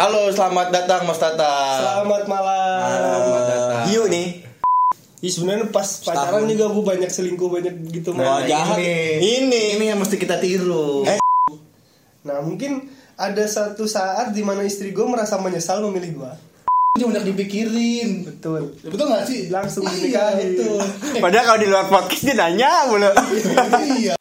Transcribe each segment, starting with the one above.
Halo, selamat datang Mas Tata. Selamat malam. Selamat datang. Hiu nih. Ih sebenarnya pas pacaran juga gue banyak selingkuh banyak gitu Nah, Mas. jahat. Ini. ini yang mesti kita tiru. Eh. Nah mungkin ada satu saat di mana istri gue merasa menyesal memilih gue. Jangan banyak dipikirin. Betul. Ya, betul gak sih? Langsung Iya, dinikahin. Padahal kalau di luar podcast dia nanya mulu. iya.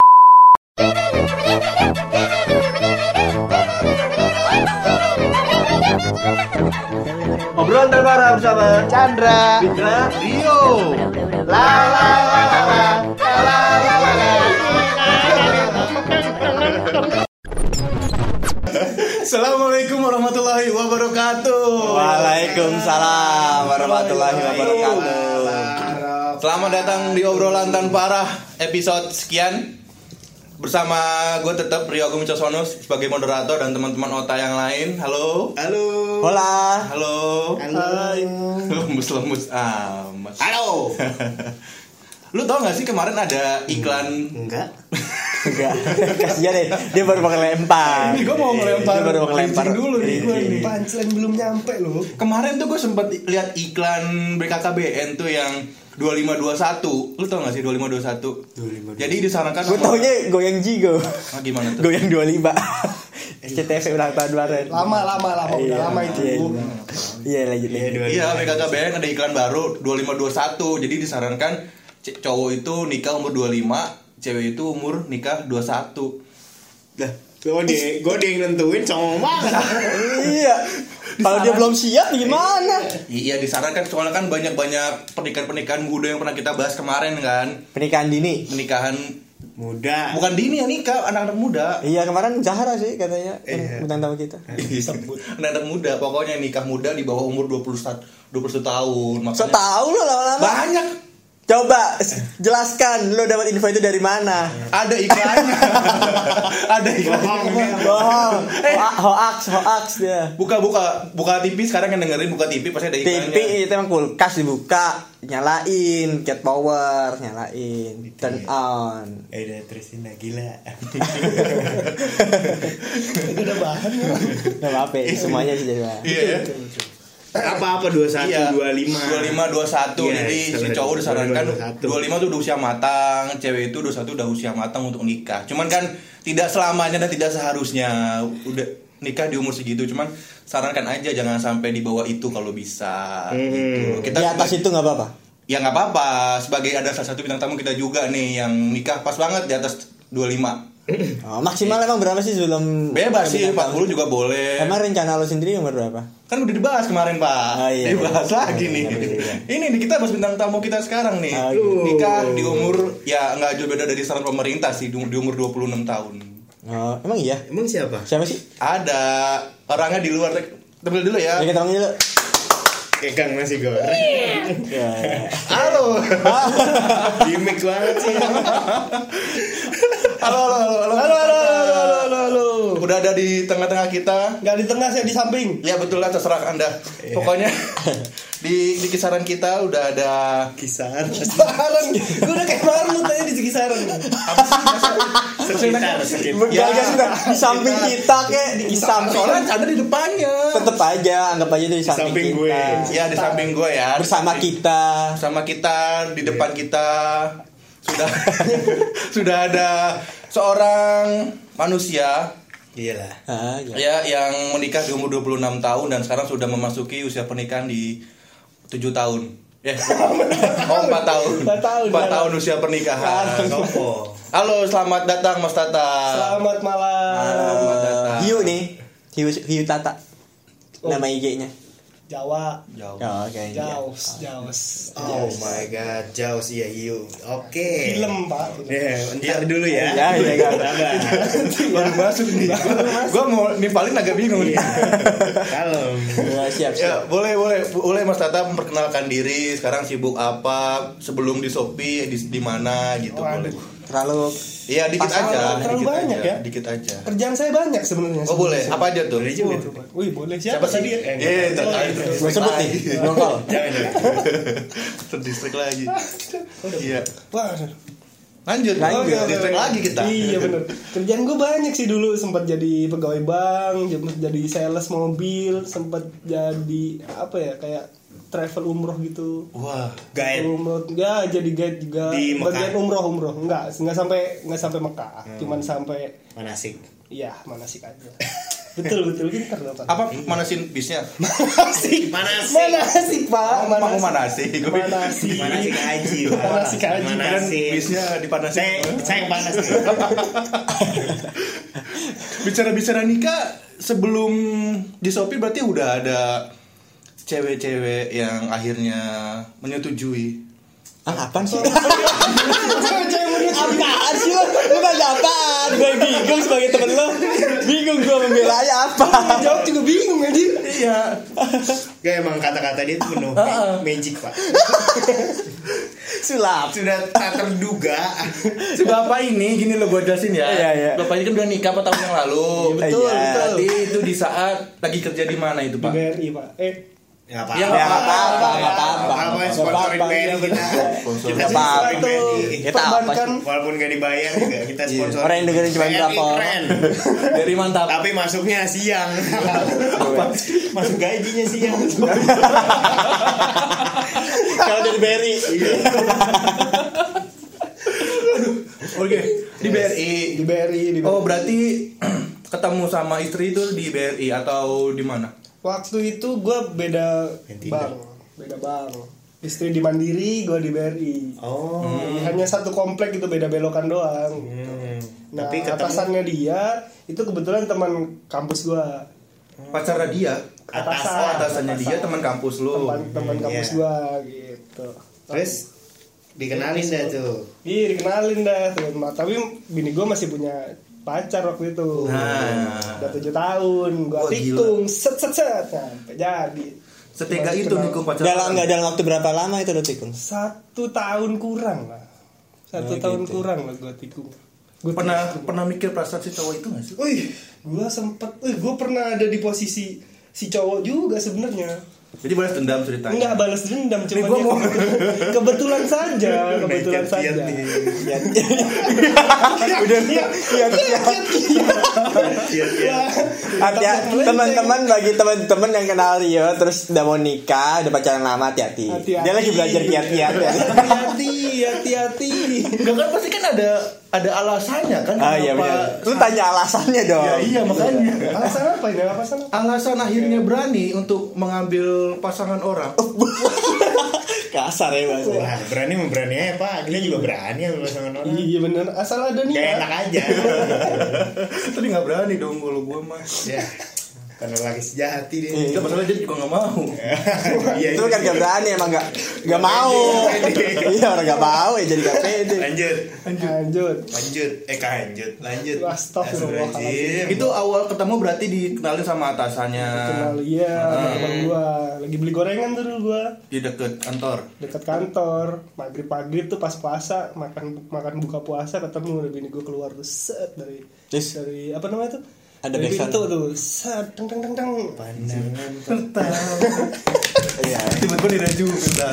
Bersama Chandra, Fitra, Rio. La la la la la la la la la. Assalamualaikum warahmatullahi wabarakatuh. Waalaikumsalam warahmatullahi wabarakatuh. Selamat datang di obrolan tanpa arah episode sekian bersama gue tetap Rio Agung Wicosono sebagai moderator dan teman-teman Ota yang lain. Halo. Halo. Hola. Halo. Hai. Lemus-lemus amat. Halo. Lu tau gak sih kemarin ada iklan Enggak. Enggak. Kasihan deh. Dia baru mau lempar. Ini gua mau ngelempar Dia baru mau lempar bridging dulu nih gua nih. Punchline belum nyampe loh. Kemarin tuh gue sempet lihat iklan BKKBN tuh yang 2521 Lu tau gak sih 2521? 2521. Jadi disarankan Gue taunya goyang jigo. Ah, gimana tuh? Goyang 25. SCTV ulang tahun kemarin. Lama lama lama udah Iya, lama itu. iya, iya. Iya lanjut Iya, dua- Iya BKKBN ada iklan baru 2521 Jadi disarankan cowok itu nikah umur 25 Cewek itu umur nikah 21 Dah. Gue dia, gue dia yang nentuin cowok banget. Iya. Kalau dia belum siap gimana? Iya disarankan soalnya kan banyak-banyak pernikahan-pernikahan muda yang pernah kita bahas kemarin kan Pernikahan dini. Pernikahan Muda. bukan dini ya nikah anak-anak muda Iya kemarin Zahra sih katanya Iya. tamu kita. disebut anak-anak muda pokoknya nikah muda di bawah umur 21 21 tahun So makanya tahu lo lama-lama. banyak Coba jelaskan lo dapat info itu dari mana? ada iklannya ada iklannya Bohong. Eh. Ho- Hoax, hoax dia. buka buka buka TV sekarang yang dengerin buka TV pasti ada iklannya TV itu emang kulkas dibuka, nyalain, cat power, nyalain, turn on. Eh, udah terusin lah gila. Itu udah bahan ya. Gak apa-apa, semuanya sih jadi bahan. iya ya Apa-apa 21, Iya. 25. 25 21 Iya, jadi si cowok disarankan 21. 25 tuh udah usia matang, cewek itu 21 udah usia matang untuk nikah. Cuman kan tidak selamanya dan tidak seharusnya udah nikah di umur segitu. Cuman sarankan aja jangan sampai di bawah itu kalau bisa. Hmm. Gitu. Kita Di atas itu nggak apa-apa. ya nggak apa-apa. Sebagai ada salah satu bintang tamu kita juga nih yang nikah pas banget di atas 25. Oh, maksimal emang berapa sih sebelum Bebas sih, bintang tamu? 40 juga boleh. Emang rencana lo sendiri umur berapa? Kan udah dibahas kemarin pak Oh, iya, Dibahas iya. lagi nih Iya, iya, iya. Ini nih kita bahas bintang tamu kita sekarang nih Oh, gitu. Nikah di umur Ya nggak jauh beda dari saran pemerintah sih Di umur 26 tahun Oh, emang iya? Emang siapa? Siapa sih? Ada Orangnya di luar Tampil dulu ya Ya kita panggil dulu. Kayak Kang nasi goreng. Ya, ya. Halo Gimik banget sih. Halo halo halo halo Halo halo halo halo halo. halo. Udah ada di tengah-tengah kita Nggak di tengah saya di samping. Ya betul lah terserah anda Pokoknya di, di kisaran kita udah ada Kisaran. Kisaran. Gue udah kayak baru tanya di kisaran. Apa sih Sekitar, sekitar. Ya, di samping kita kek, di samping. Soalnya ada di depannya Tetep aja, anggap aja itu di samping, Samping gue. kita. Ya di samping gue ya Bersama kita. sama kita di depan kita sudah sudah ada seorang manusia Iyalah. Ah, ya. ya yang menikah di umur 26 tahun dan sekarang sudah memasuki usia pernikahan di 7 tahun. Ya. Oh, 4 tahun. Empat tahun, 4 ya. tahun usia pernikahan. Sopo. Halo, selamat datang Mas Tata. Selamat malam. Selamat datang. Hiu nih, Hiu, Hiu Tata. Nama IG-nya. Jawa. Jauh. Oh, oke. Jaus, Jaus. Oh my god, jauh sih ya Hiu. Oke. Film pak. Ya, ntar dulu ya. Ya, ya, ya. Sabar. Baru masuk nih. Gua mau nimpalin agak bingung nih. Kalem. Ya, siap, Ya, siap. boleh boleh boleh Mas Tata memperkenalkan diri. Sekarang sibuk apa? Sebelum di Shopee di, di mana gitu Waduh. boleh. Terlalu Iya, dikit aja. terlalu dikit banyak aja, ya? Dikit aja. Kerjaan saya banyak sebenarnya. Oh, boleh. Apa aja tuh? Boleh juga tuh. Wih, boleh Siapa siapa, sih? tadi? Iya, Eh, itu. Gue sebut nih, nongol. Jangan jangan. Terdistrik lagi. Iya. Wah. Lanjut. Lanjut. Oh, distract lagi kita. Iya bener Kerjaan gue banyak sih dulu Sempat jadi pegawai bank Sempat jadi sales mobil Sempat jadi Apa ya Kayak travel umroh gitu Wah. Guide. umroh ya jadi guide juga Di Mekah? bagian umroh umroh enggak enggak sampai enggak sampai Mekah cuman sampai Manasik. ya manasik aja betul betul pintar dong pak Apa manasin bisnya? manasik Manasik. manasik pak Mau manasik. Gue pikir manasik Manasik haji. Pak. Manasik haji. Manasik. bisnya dipanasin. Saya saya yang panas. nih. Bicara-bicara nikah sebelum di Shopee berarti udah ada cewek-cewek yang akhirnya menyetujui. Ah, apaan sih? cewek-cewek menit apaan sih lo? Lu nanya apaan? Gue bingung sebagai temen lo Bingung gue membelanya apa jawab juga bingung anjir Iya. Gak emang kata-kata dia tuh penuh magic pak. Sulap Sudah tak terduga. Si bapak ini gini lo gue jelasin ya. Iya, iya. Bapak ini kan udah nikah 4 tahun yang lalu. betul Iya. betul Berarti itu di saat lagi kerja di mana itu di pak? BRI pak eh Ya Ya, Ya apa-apa nggak apa-apa Apa Nggak sponsorin apa-apa. BRI kita? Kita apa-apa. sponsorin BRI. Kita apa perbankan Walaupun gak dibayar juga kita sponsor. Orang yang dengerin cuma berapa orang. keren. Dari mantap. Tapi masuknya siang. Masuk gajinya siang. Kalau dari BRI Oke, di BRI. di BRI di BRI. Oh, berarti ketemu sama istri itu di BRI atau di mana? Waktu itu gue beda Yang Tinder. bank beda bank istri di Mandiri gue di BRI Oh. Jadi hanya satu komplek itu beda belokan doang Hmm. Nah, Tapi ketemu atasannya dia itu kebetulan teman kampus gua. Pacarnya dia. Atasan. Oh, atasannya dia teman kampus lu. Teman teman Hmm, kampus iya. gua gitu. Terus dikenalin dah tuh. Iya, dikenalin dah tuh. Tapi bini gua masih punya pacar waktu itu. Nah. Udah tujuh tahun, gua Wah, tikung, set set set, sampai jadi. Setega itu kenal nikung pacaran. Dalam nggak dalam waktu berapa lama itu lo tikung? Satu tahun kurang lah. Satu Oh, tahun gitu. kurang lah gua tikung. Gua Pernah tikung. pernah mikir perasaan si cowok itu gak sih? Wih, gua sempet, wih, gua pernah ada di posisi si cowok juga sebenarnya. Jadi balas dendam ceritanya. Enggak balas dendam, cuma gua dia mau- kebetulan, saja, kebetulan saja. nih. Udah lihat lihat Iya, iya. Hati-hati teman-teman bagi teman-teman yang kenal Rio terus udah mau nikah, udah pacaran lama hati-hati. Hati-hati. Dia lagi belajar kiat-kiat. Ya. Hati-hati, hati-hati. Enggak kan pasti kan ada ada alasannya kan Ah iya benar. Lu tanya alasannya dong. Ya iya makanya. Alasan apa ini? Alasan apa? Alasan akhirnya berani untuk mengambil pasangan orang. Kasar ya bahasa. Wah, berani memberani aja pak. Kita juga berani ambil pasangan orang. Iya bener, asal ada nih. Gak enak aja. Tadi nggak berani dong kalau gua mah. ya. Karena lagi sejati dia. Enggak masalah dia juga nggak mau. Iya, Itu kan gak berani emang gak gak mau. Iya orang gak mau ya jadi gak pede. Lanjut. Lanjut. Lanjut. Eh lanjut. Lanjut. Astagfirullahaladzim. Itu awal ketemu berarti dikenalin sama atasannya Kenal iya, Hmm. abang gua lagi beli gorengan tuh dulu gua di deket kantor. dekat kantor maghrib maghrib tuh pas puasa makan makan buka puasa ketemu udah bini gua keluar tuh set dari dari apa namanya tuh Ada dari backsound. pintu tuh set deng deng deng deng Pandangan Iya. Tiba-tiba dia juga.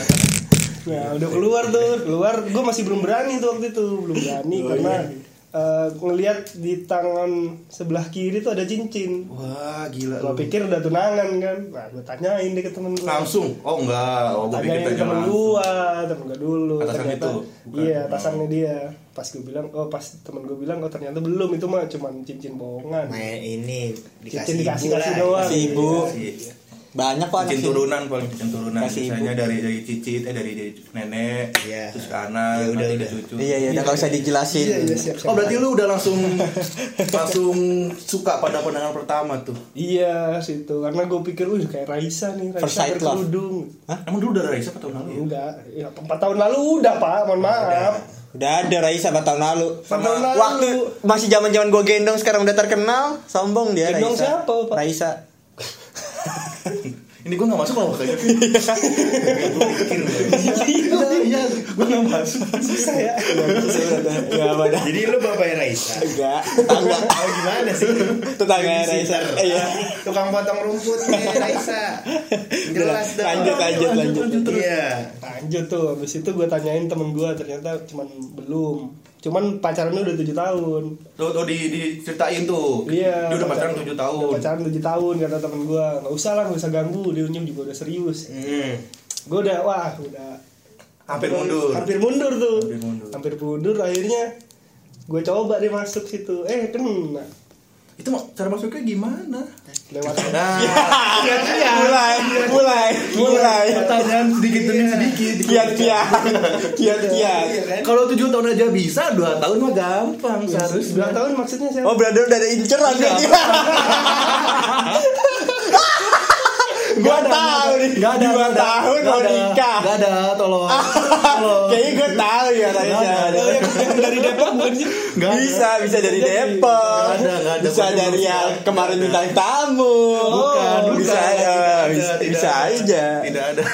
Nah, udah keluar tuh, keluar. Gue masih belum berani tuh waktu itu, belum berani Oh, karena iya. Eh, ngelihat di tangan sebelah kiri tuh ada cincin. Wah gila lu. pikir udah tunangan kan. Nah, gue tanyain deh ke temen gue. Langsung? Oh enggak. Oh gua pikir Tanyain ke tanya temen gue, temen gue dulu. Atasan ternyata, itu? Bukan? Iya, atasannya dia. Pas gue bilang, oh pas temen gue bilang, oh ternyata belum itu mah cuman cincin bohongan. Main ini dikasih Cincin dikasih ibu kasih doang. Kasih ibu. Iya. Banyak kok anak Cincin turunan paling cincin turunan Kasih Misalnya ibu. dari dari cicit eh dari, dari nenek Iya. terus ke anak Ya udah, udah. cucu. Iya iya udah gak usah dijelasin. Iya, iya, siap, siap. Oh berarti lu udah langsung langsung suka pada pandangan pertama tuh. Iya, situ. Karena gue pikir, wih kayak Raisa nih, Raisa berkerudung. Emang dulu udah Raisa apa tahun lalu ya? Enggak, ya, empat tahun lalu udah pak, mohon maaf. Udah ada Raisa 4 tahun lalu. Empat tahun lalu. Waktu masih zaman-zaman gue gendong sekarang udah terkenal, sombong dia Gendong Raisa. siapa, Pak? Raisa. Ini gue gak masuk loh kayaknya. Iya, iya, gue gak masuk. Susah ya. Jadi lu bapaknya Raisa. Enggak. Tetangga. Oh gimana sih? Tetangga Raisa. Iya. Tukang potong rumput nih Raisa. Jelas dong. Lanjut lanjut lanjut. Iya. Lanjut tuh, habis itu gue tanyain temen gue ternyata cuman belum. Cuman pacarannya udah tujuh tahun Lo, lo di, diceritain tuh. Iya, Dia udah pacaran 7 tahun. Udah pacaran 7 tahun kata temen gua. Enggak usah lah, enggak usah ganggu. Dia Unyum juga udah serius. Hmm. Gua udah wah, udah Hampir mundur. Hampir mundur tuh. Hampir mundur. Hampir mundur akhirnya gue coba deh masuk situ. Eh, kena. Itu cara masuknya gimana? Lewat Nah, mulai mulai mulai. pertanyaan sedikit demi sedikit. kiat kiat. Kiat kiat. Kalau 7 tahun aja bisa, 2 tahun mah gampang Dua seharusnya. tahun maksudnya siapa? oh berarti udah ada inceran berarti gua tahu nih Gak ada, dua tahun mau ada. nikah Gak ada, tolong. Tolong. kayaknya gue tahu ya Raisa ada. Oh, yang dari Depok bukan bisa bisa dari Depok bisa dari yang kemarin bintang tamu Bukan, bisa ya Tidak bisa, bisa tidak ada. aja Tidak ada.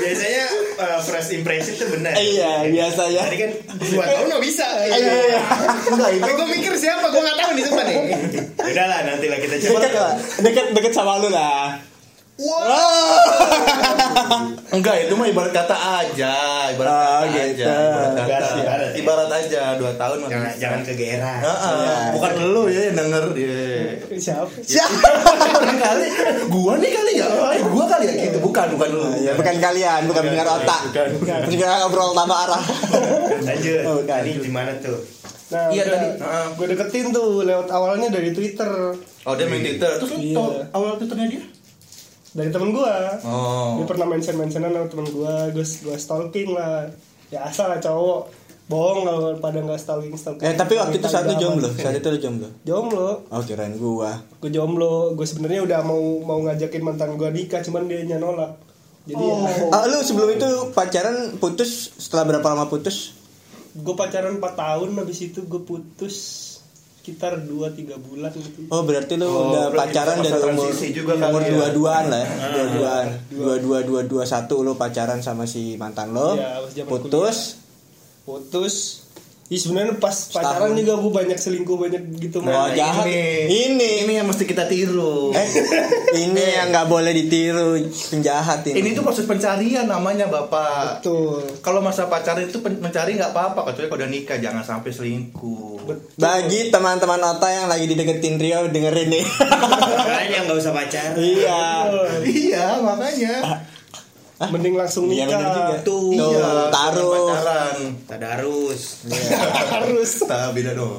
Biasanya uh, first impression tuh benar. iya biasanya Tadi kan dua tahun nggak bisa. iya iya Enggak, itu Tapi gue mikir siapa, gue nggak tahu nih sumpah nih. Udahlah, nanti lah kita coba. deket deket sama lu lah Enggak, itu mah ibarat kata aja, ibarat Oh, kata gitu. aja, ibarat kata. Ibarat, ibarat. Ibarat aja 2 tahun mah. Jangan bisa. jangan kegeeran. Heeh, Iya. bukan lu ya yang denger dia. Siapa? kali gua nih kali ya eh, gua kali ya gitu bukan bukan lu Ya, bukan kalian, bukan pendengar otak. bukan, bukan. Ngobrol tanpa arah. Lanjut. Oh, bukan. Tadi gimana tuh? Nah, Iya, udah, tadi. Heeh. gue deketin tuh lewat awalnya dari Twitter oh dia main Twitter terus Iya. tau awal Twitternya dia dari temen gua. oh Dia pernah mention mentionan sama temen gua, gue gue stalking lah. Ya asal lah cowok bohong kalau pada nggak stalking stalking. Eh tapi waktu itu saat itu Instagram. jomblo, saat itu lu jomblo. Jomblo. Oh kirain gua. Gue jomblo. Gue sebenarnya udah mau mau ngajakin mantan gua nikah, cuman dia nolak. Jadi ya, Ah, lu sebelum itu pacaran putus setelah berapa lama putus? Gue pacaran 4 tahun habis itu gue putus sekitar 2-3 bulan gitu. Oh berarti lu Oh, udah pacaran dari umur transisi juga umur ya. dua duaan lah, ya. dua duaan, dua. Dua dua dua satu lu pacaran sama si mantan lo, Iya, pas zaman putus, Ih sebenarnya pas pacaran juga gue banyak selingkuh banyak gitu Nah, mah. jahat. Ini. ini yang mesti kita tiru eh ini yang nggak boleh ditiru penjahat ini. ini tuh proses pencarian namanya bapak Betul. kalau masa pacaran itu pen- mencari nggak apa-apa kecuali kalau udah nikah jangan sampai selingkuh Bagi teman-teman Ota yang lagi dideketin Rio dengerin nih. Makanya nggak usah pacaran. iya. iya makanya Mending langsung Iya nikah. benar juga. Tuh. Tuh, iya taruh. jangan pacaran Tadarus. Harus. tak beda dong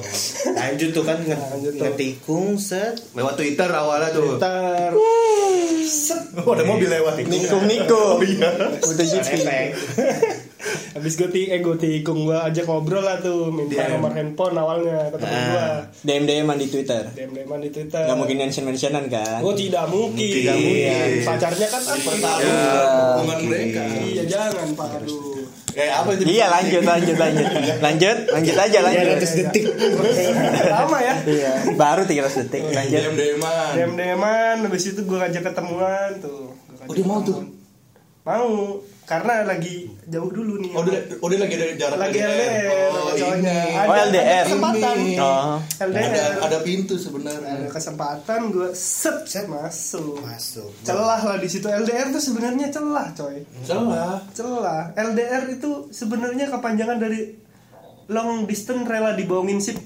Lanjut tuh kan nge- Lanjut tuh. ngetikung set. lewat Twitter awalnya tuh Ntar oh, ada mobil lewat itu Nikung nikung. oh iya Udah efek. habis gue ti eh gue tikung gue ajak ngobrol lah tuh minta DM. nomor handphone awalnya ke temen gue DM DM di Twitter. DM DM di Twitter. Gak mungkin mention mentionan kan? Oh tidak mungkin. Tidak mungkin. Pacarnya kan aktif. ya hubungan mereka Iya jangan pak aduh. kayak apa itu Iya lanjut lanjut lanjut lanjut lanjut aja lanjut. 300 detik. Lama ya. Iya baru 300 detik lanjut. DM DM-an DM DMan habis itu gue ngajak ketemuan tuh. Gua ngajak Oh, dia mau tuh? Mau karena lagi jauh dulu nih. Oh dia, oh dia lagi dari jarak lagi LDR Oh, sama cowoknya. ini. Ada- Oh, LDR. ada kesempatan. Ini. Oh. LDR. Ada, ada pintu ada sebenarnya. kesempatan gue set set masuk. Masuk. Celah lah di situ LDR tuh sebenarnya celah coy. Salah. Celah. LDR itu sebenarnya kepanjangan dari long distance rela dibohongin sip.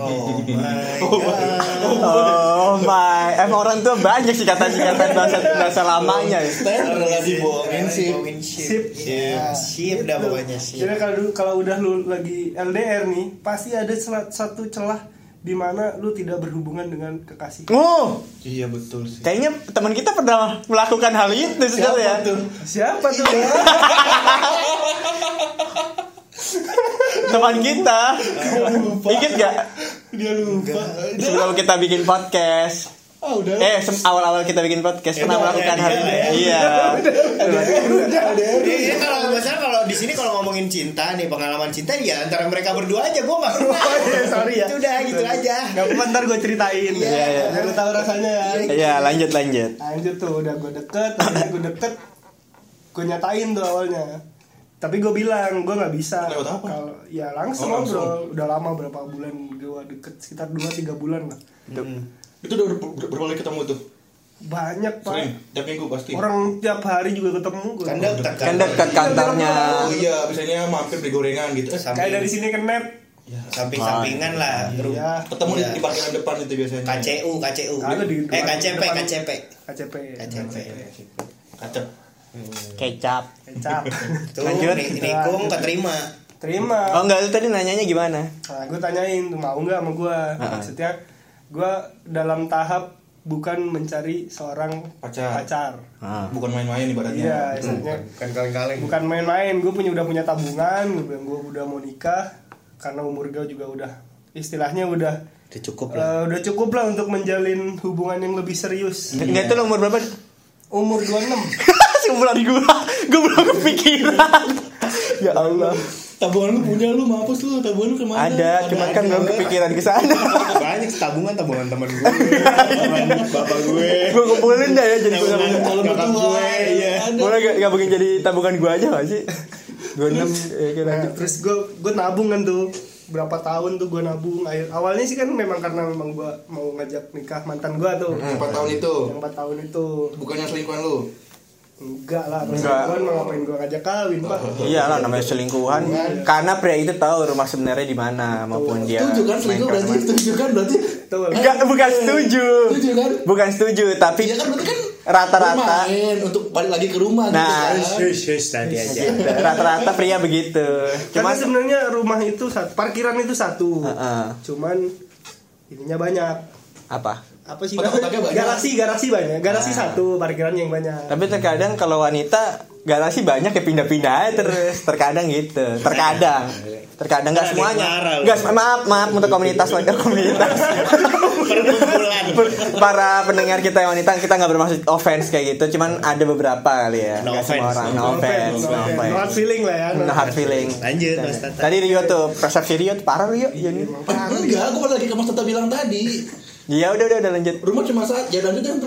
Oh my god. Oh my, emang orang tua banyak sih kata-kata bahasa bahasa lamanya ya. Stand lagi bohongin sih. Sip. sip. Ya, sip dah pokoknya sip. Jadi kalau dulu- kalau udah lu lagi LDR nih, pasti ada satu celah di mana lu tidak berhubungan dengan kekasih. Oh, Iya betul sih. kayaknya teman kita pernah melakukan hal itu sudah ya. Siapa tuh? Teman kita. Ingat gak? Dia lupa. Sebelum kita bikin podcast. Ah udah. Eh, awal-awal kita bikin podcast pernah melakukan hal itu. Iya. Iya kalau misalnya kalau di sini kalau ngomongin cinta nih pengalaman cinta ya antara mereka berdua aja gue nggak pernah. Oh, iya, sorry ya. Itu udah gitu aja. Gak apa ntar gue ceritain. Iya, iya. Biar lu tahu rasanya ya. Iya, lanjut lanjut. Lanjut tuh udah gue deket, udah gue deket, gue nyatain tuh awalnya. Tapi gue bilang gue nggak bisa. Lewat apa? Kalau ya langsung Oh, langsung. ngobrol. Udah lama berapa bulan gue deket sekitar 2-3 bulan lah. Itu udah ber- ber- berapa kali ketemu tuh? banyak pak Sering, tiap minggu pasti. orang tiap hari juga ketemu gua. Kan dekat Kan dekat kantornya. Oh iya, biasanya mampir beli gorengan gitu. Eh, kayak dari sini ke net samping-sampingan lah. Ru- ya ketemu di, Iya. di parkiran depan itu biasanya. KCU, KCU. Ada di eh KCP, depan. KCP. KCP KCP. Kacep. Kecap. kecap Tuh, Lanjut. ni- nikung keterima. terima Oh enggak, lu tadi nanyanya gimana? Nah, gue tanyain tuh mau nggak sama gue. Maksudnya gue dalam tahap bukan mencari seorang Pacar. pacar. Ah. Bukan main-main Iya, ibaratnya. istilahnya Kan kaleng-kaleng. bukan main-main. Gue punya udah punya tabungan. Gue bilang gue udah mau nikah karena umur gue juga udah istilahnya udah Udah cukup lah. udah cukup lah untuk menjalin hubungan yang lebih serius. Enggak itu lu umur berapa? Umur 26 Sebulan gua, gua belum kepikiran. ya Allah. Tabungan lu punya lu mampus lu, tabungan lu ke mana? Ada, cuman kan belum kepikiran ke sana. Banyak tabungan tabungan teman gue, tabungan bapak gue. gua kumpulin dah ya jadi gua Tabungan mertua. gue, iya. Boleh gak, mungkin jadi tabungan gua aja gak sih? 26 ya kira Nah, terus gue gue nabung kan tuh berapa tahun tuh gue nabung Akhir, awalnya sih kan memang karena memang gue mau ngajak nikah mantan gue tuh Empat tahun itu. yang empat tahun itu Bukannya selingkuhan lu. Enggak lah Enggak. gue mau ngapain gue ngajak kawin pak Iya lah namanya selingkuhan Karena pria itu tahu rumah sebenarnya di mana maupun dia Setuju kan selingkuh berarti? Setuju kan berarti? Tuh, Enggak, bukan setuju Setuju kan? Bukan setuju, tapi Iya kan berarti kan rata-rata untuk balik lagi ke rumah Nah, gitu kan. Tadi aja. rata-rata pria begitu karena Cuma sebenarnya rumah itu satu parkiran itu satu Heeh. cuman ininya banyak apa? Apa sih banyak. garasi garasi banyak. Garasi satu parkiran yang banyak. Tapi terkadang kalau wanita garasi banyak ya pindah-pindah terus. Terkadang gitu. Terkadang. Terkadang nggak semuanya. nggak maaf maaf untuk komunitas wanita komunitas. Para pendengar kita yang wanita kita nggak bermaksud offense kayak gitu. Cuman ada beberapa kali ya. No nggak semua offense. orang. No No offense, offense no no offense. No hard feeling lah ya. No hard feeling. Lanjut, Mas Tata. tadi Rio tuh persepsi Rio tuh parah Rio. Ya nih Enggak, aku lagi ke Mas Tata bilang tadi. Ya udah udah udah lanjut. Rumah cuma saat ya lanjut yang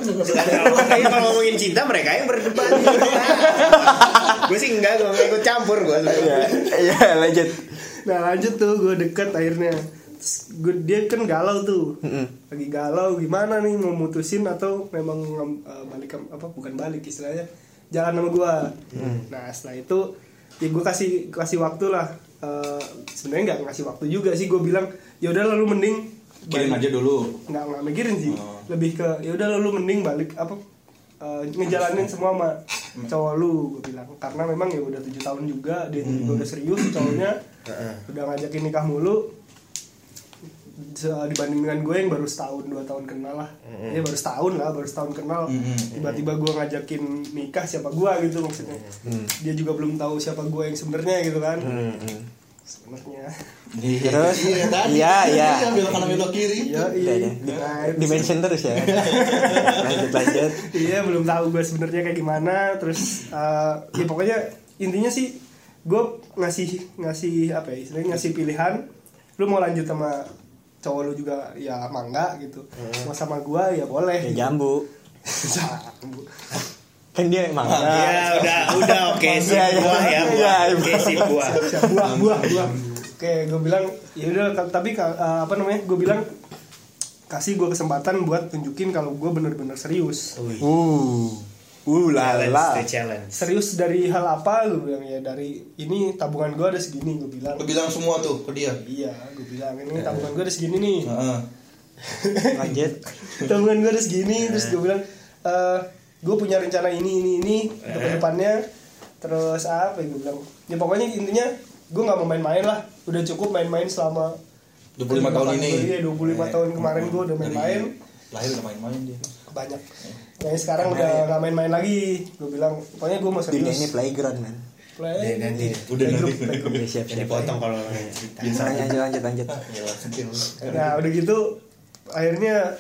Kayaknya kalau ngomongin cinta mereka yang berdebat. gue sih enggak, gue ikut campur gue. ya ya lanjut. Nah lanjut tuh gue deket akhirnya. Terus gua- Dia kan galau tuh. Lagi galau gimana nih mau mutusin atau memang eh, balik ke- apa bukan balik istilahnya jalan sama gue Nah setelah itu ya gue kasih kasih waktu lah. Eh, sebenarnya nggak ngasih waktu juga sih gue bilang ya udah lalu mending Kirim aja dulu. nggak nggak mikirin sih. Oh. lebih ke ya udah lalu mending balik apa eh, ngejalanin semua sama cowok lu gue bilang. Karena memang ya udah tujuh tahun juga dia juga udah serius cowoknya. Udah ngajakin nikah mulu. Dibanding dengan gue yang baru setahun dua tahun kenal lah. Ya baru setahun lah baru setahun kenal. Tiba-tiba gue ngajakin nikah siapa gue gitu maksudnya. Dia juga belum tahu siapa gue yang sebenarnya gitu kan sebenarnya terus? Iya, tadi. iya iya. Belok kanan belok kiri. iya iya. Deh. Di- Nah, itu di mention terus ya. Lanjut lanjut. Iya belum tahu gue sebenarnya kayak gimana. Terus eh, ya pokoknya intinya sih gue ngasih ngasih apa ya istilahnya ngasih pilihan. Lu mau lanjut sama cowok lu juga ya sama enggak gitu. Mau sama gue ya boleh ya gitu. jambu. Jambu. Kan dia emang Ya udah, udah oke sip Iya, iya. buah ya. Iya, buah. Oke sip buah. Buah buah buah oke gue bilang ya udah tapi eh, apa namanya gue bilang kasih gue kesempatan buat tunjukin kalau gue bener-bener serius uh uh lala the challenge. serius dari hal apa gue bilang ya dari ini tabungan gue ada segini gue bilang Lu bilang semua tuh ke dia. iya gue bilang ini tabungan gue ada segini nih Heeh. lanjut tabungan gue ada segini terus gue bilang eh gue punya rencana ini ini ini untuk ke depannya. Terus apa ya gue bilang? Ya pokoknya intinya gue nggak mau main-main lah. Udah cukup main-main selama 25 tahun ini. iya 25 tahun kemarin gue udah main-main. Lahir udah main-main dia. banyak. Nah sekarang udah nggak main-main lagi. Gue bilang pokoknya gue mau serius. Ini playground man. Play Dan nanti Udah nanti. Udah siap siap potong kalau cerita. lanjut lanjut lanjut. Ya, sentil. nah udah gitu akhirnya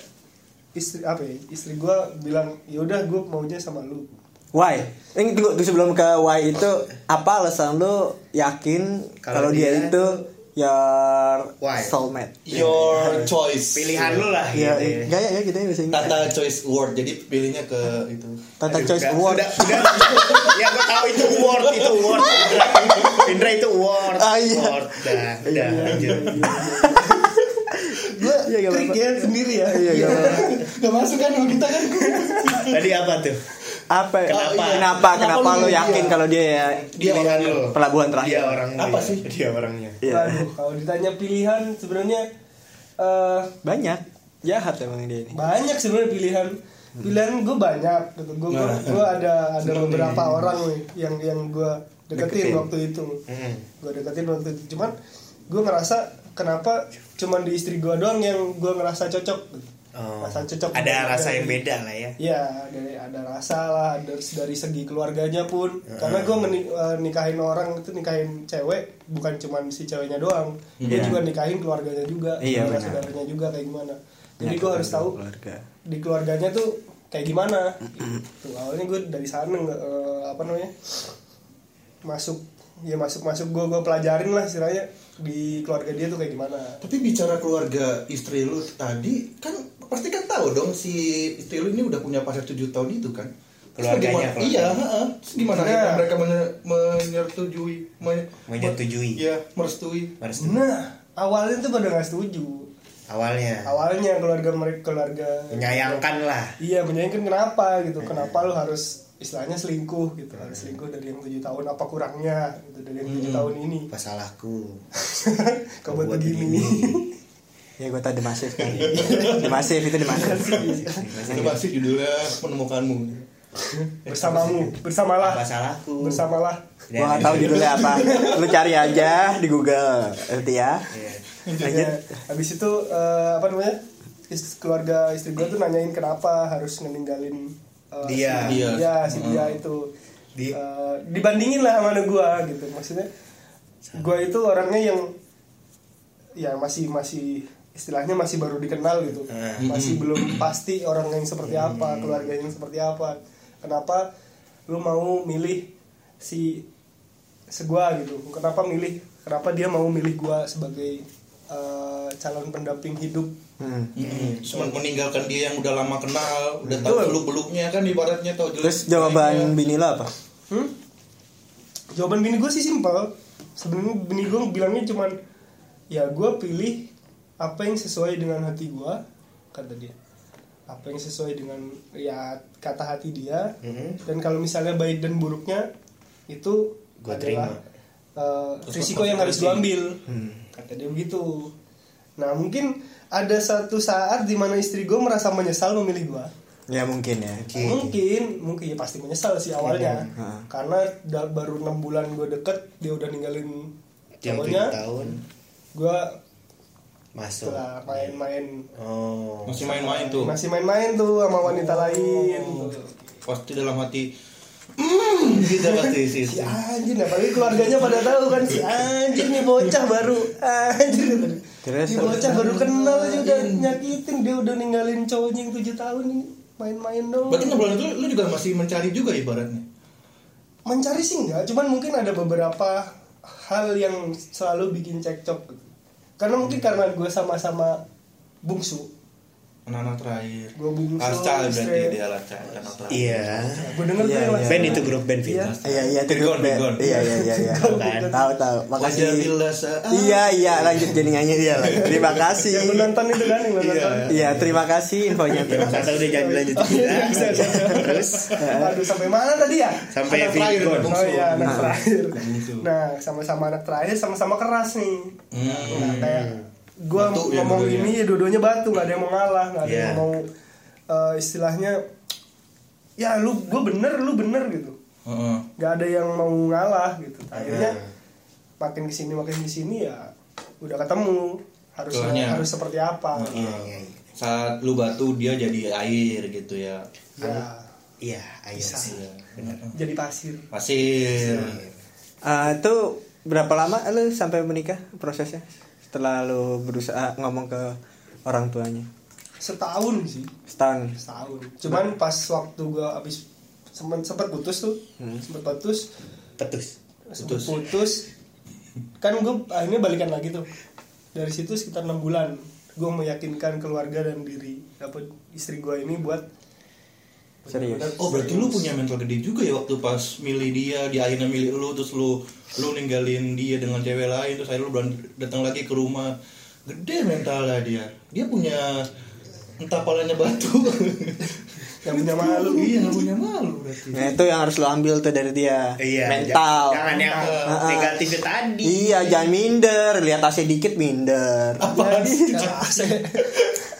istri apa ya istri gue bilang ya udah gue maunya sama lu why ini tunggu tunggu sebelum ke why itu apa alasan lu yakin Kalau dia, dia itu your Why? soulmate Your choice. Pilihan lu lah ya gitu. ya. ya gitu ya bahasa Inggris Tata choice word. Jadi pilihnya ke itu. Tata Aduh, choice udah- award Udah, udah. ya gue tahu itu award, itu award. Indra itu award. Ah, iya. Award. Dah, udah lanjut. Iya, gak trik apa-apa. ya sendiri ya Iya, gak apa-apa. Gak masuk kan sama kita kan? Tadi apa tuh? Apa? Kenapa? Kenapa? Kenapa Kenapa lo lu yakin kalau dia ya Dia Pilihan orang lo. pelabuhan terakhir? Dia orangnya. Apa sih? Dia orangnya. Iya. Kalau ditanya pilihan sebenarnya eh, Banyak. Jahat emang dia ini. banyak sebenarnya pilihan pilihan gue banyak gitu gue Nah. gue ada ada beberapa orang nih yang yang gue deketin, Deketin. waktu itu Mm. gue deketin waktu itu cuman gue ngerasa kenapa cuman di istri gue doang yang gue ngerasa cocok Oh. rasa cocok Ada rasa yang Dari- beda lah ya. Iya, dari ada rasa lah dari, dari segi keluarganya pun. Karena gue nikahin orang itu nikahin cewek bukan cuma si ceweknya doang, gue Iya. juga nikahin keluarganya juga, Iya, benar. saudaranya juga kayak gimana. Jadi Ya, gue harus tahu keluarga. di keluarganya tuh kayak gimana. Tuh awalnya gue dari sana eh, apa namanya masuk ya masuk masuk gue gue pelajarin lah istilahnya di keluarga dia tuh kayak gimana. Tapi bicara keluarga istri lu tadi kan pasti kan tahu dong si istri lu ini udah punya pacar 7 tahun itu kan. Keluarganya. Iya, heeh. Terus gimana Nah. mereka menye- menyetujui men- Menyetujui. Iya, merestui. Harus Nah awalnya tuh pada nggak setuju. awalnya awalnya keluarga mereka keluarga menyayangkan lah. iya menyayangkan kenapa gitu kenapa lu harus istilahnya selingkuh gitu harus selingkuh dari yang tujuh tahun apa kurangnya gitu dari yang tujuh tahun ini Apa salahku? kau buat begini Ya gue tau demasif kan. demasif itu demasif. Itu masih judulnya menemukanmu. bersamamu bersamalah Apa salahku? bersamalah Gue gak tau judulnya apa. Lu cari aja di Google. Ngerti ya? Iya. Lanjut. Habis itu eh, apa namanya keluarga istri gue tuh nanyain kenapa harus ninggalin eh, Dia. si Dia. dia, si dia itu. Di- Eh, dibandingin lah sama gue gitu. Maksudnya gue itu orangnya yang ya masih masih istilahnya masih baru dikenal gitu. Hmm. masih belum pasti orang yang seperti apa keluarga yang seperti apa. Kenapa lu mau milih si segua gitu? Kenapa milih kenapa dia mau milih gua sebagai eh, calon pendamping hidup Hmm. Hmm. Cuman meninggalkan dia yang udah lama kenal, udah tahu beluk beluknya kan ibaratnya tahu jelek. Terus jawaban bini lo apa? Hmm? Jawaban bini gue sih simpel. Sebenarnya bini gue bilangnya cuman ya gue pilih apa yang sesuai dengan hati gue kata dia. Apa yang sesuai dengan ya kata hati dia. Mhm. Dan kalau misalnya baik dan buruknya itu Gua adalah terima. eh, Terus risiko yang harus gue ambil. Kata dia begitu. Nah mungkin ada satu saat di mana istri gue merasa menyesal memilih gue. Ya mungkin ya. Mungkin, mungkin ya pasti menyesal sih awalnya. Heeh. Karena da- baru enam bulan gue deket, dia udah ninggalin cowoknya. tahun Gue masuk. setelah main-main, Oh. Masih main-main tuh. masih main-main tuh sama wanita lain. Pasti dalam hati hmm, gitu pasti sih. Si anjing, apalagi keluarganya pada tahu kan si anjing nih bocah baru anjing. Terus? Si bocah baru kenal aja udah nyakitin dia udah ninggalin cowoknya yang tujuh tahun ini main-main dong. Berarti bulan itu lu juga masih mencari juga ibaratnya. mencari sih enggak cuman mungkin ada beberapa hal yang selalu bikin cekcok karena mungkin karena gue sama-sama bungsu Anak-anak terakhir. gue bungsu child berarti istri- dia child anak terakhir. Iya. gue denger tuh Iya, yang iya. Band itu grup band Vin. Iya. Iya iya itu grup band. Iya iya iya iya. Tahu? Tahu. Makasih. Iya iya lanjut jadi nyanyi dia lah. Terima kasih. yang nonton itu kan yang nonton Iya terima kasih infonya. Terus kata udah jangan dilanjutin kita. Terus Aduh sampai mana tadi ya? sampai Anak terakhir. Oh iya anak Nah. terakhir. Bungsu. Nah sama-sama anak terakhir sama-sama keras nih. Hmm. Nah kayak gue Batu ya ngomong dua-duanya. ini ya dua-duanya batu nggak ada yang mau ngalah nggak ada Iya. yang mau eh, istilahnya ya lu gue bener lu bener gitu Heeh. nggak ada yang mau ngalah gitu akhirnya Hmm. makin ke sini makin ke sini ya udah ketemu harus harus seperti apa Iya iya iya. Saat lu batu dia jadi air gitu ya. ya Iya, ayo sih. Benar. jadi pasir Pasir. Eh, itu berapa lama lu sampai menikah prosesnya? Setelah lu berusaha ngomong ke orang tuanya. setahun sih Setahun. setahun cuman pas waktu gua abis sempat sempat putus tuh Hmm. sempat putus Petus. sempat putus kan gue akhirnya balikan lagi tuh dari situ sekitar enam bulan gue meyakinkan keluarga dan diri apa istri gue ini buat Serius. Oh berarti lu punya mental gede juga ya waktu pas milih dia, dia akhirnya milih lu terus lu lu ninggalin dia dengan cewek lain terus akhirnya lu datang lagi ke rumah. Gede mentalnya dia. Dia punya entah palanya batu. Yang punya malu. Iya nggak punya malu berarti. Nah itu yang harus lo ambil tuh dari dia. Iya, Mental. Jangan yang Heeh. negatif tadi. Iya jangan minder. Lihat AC dikit minder. Apaan sih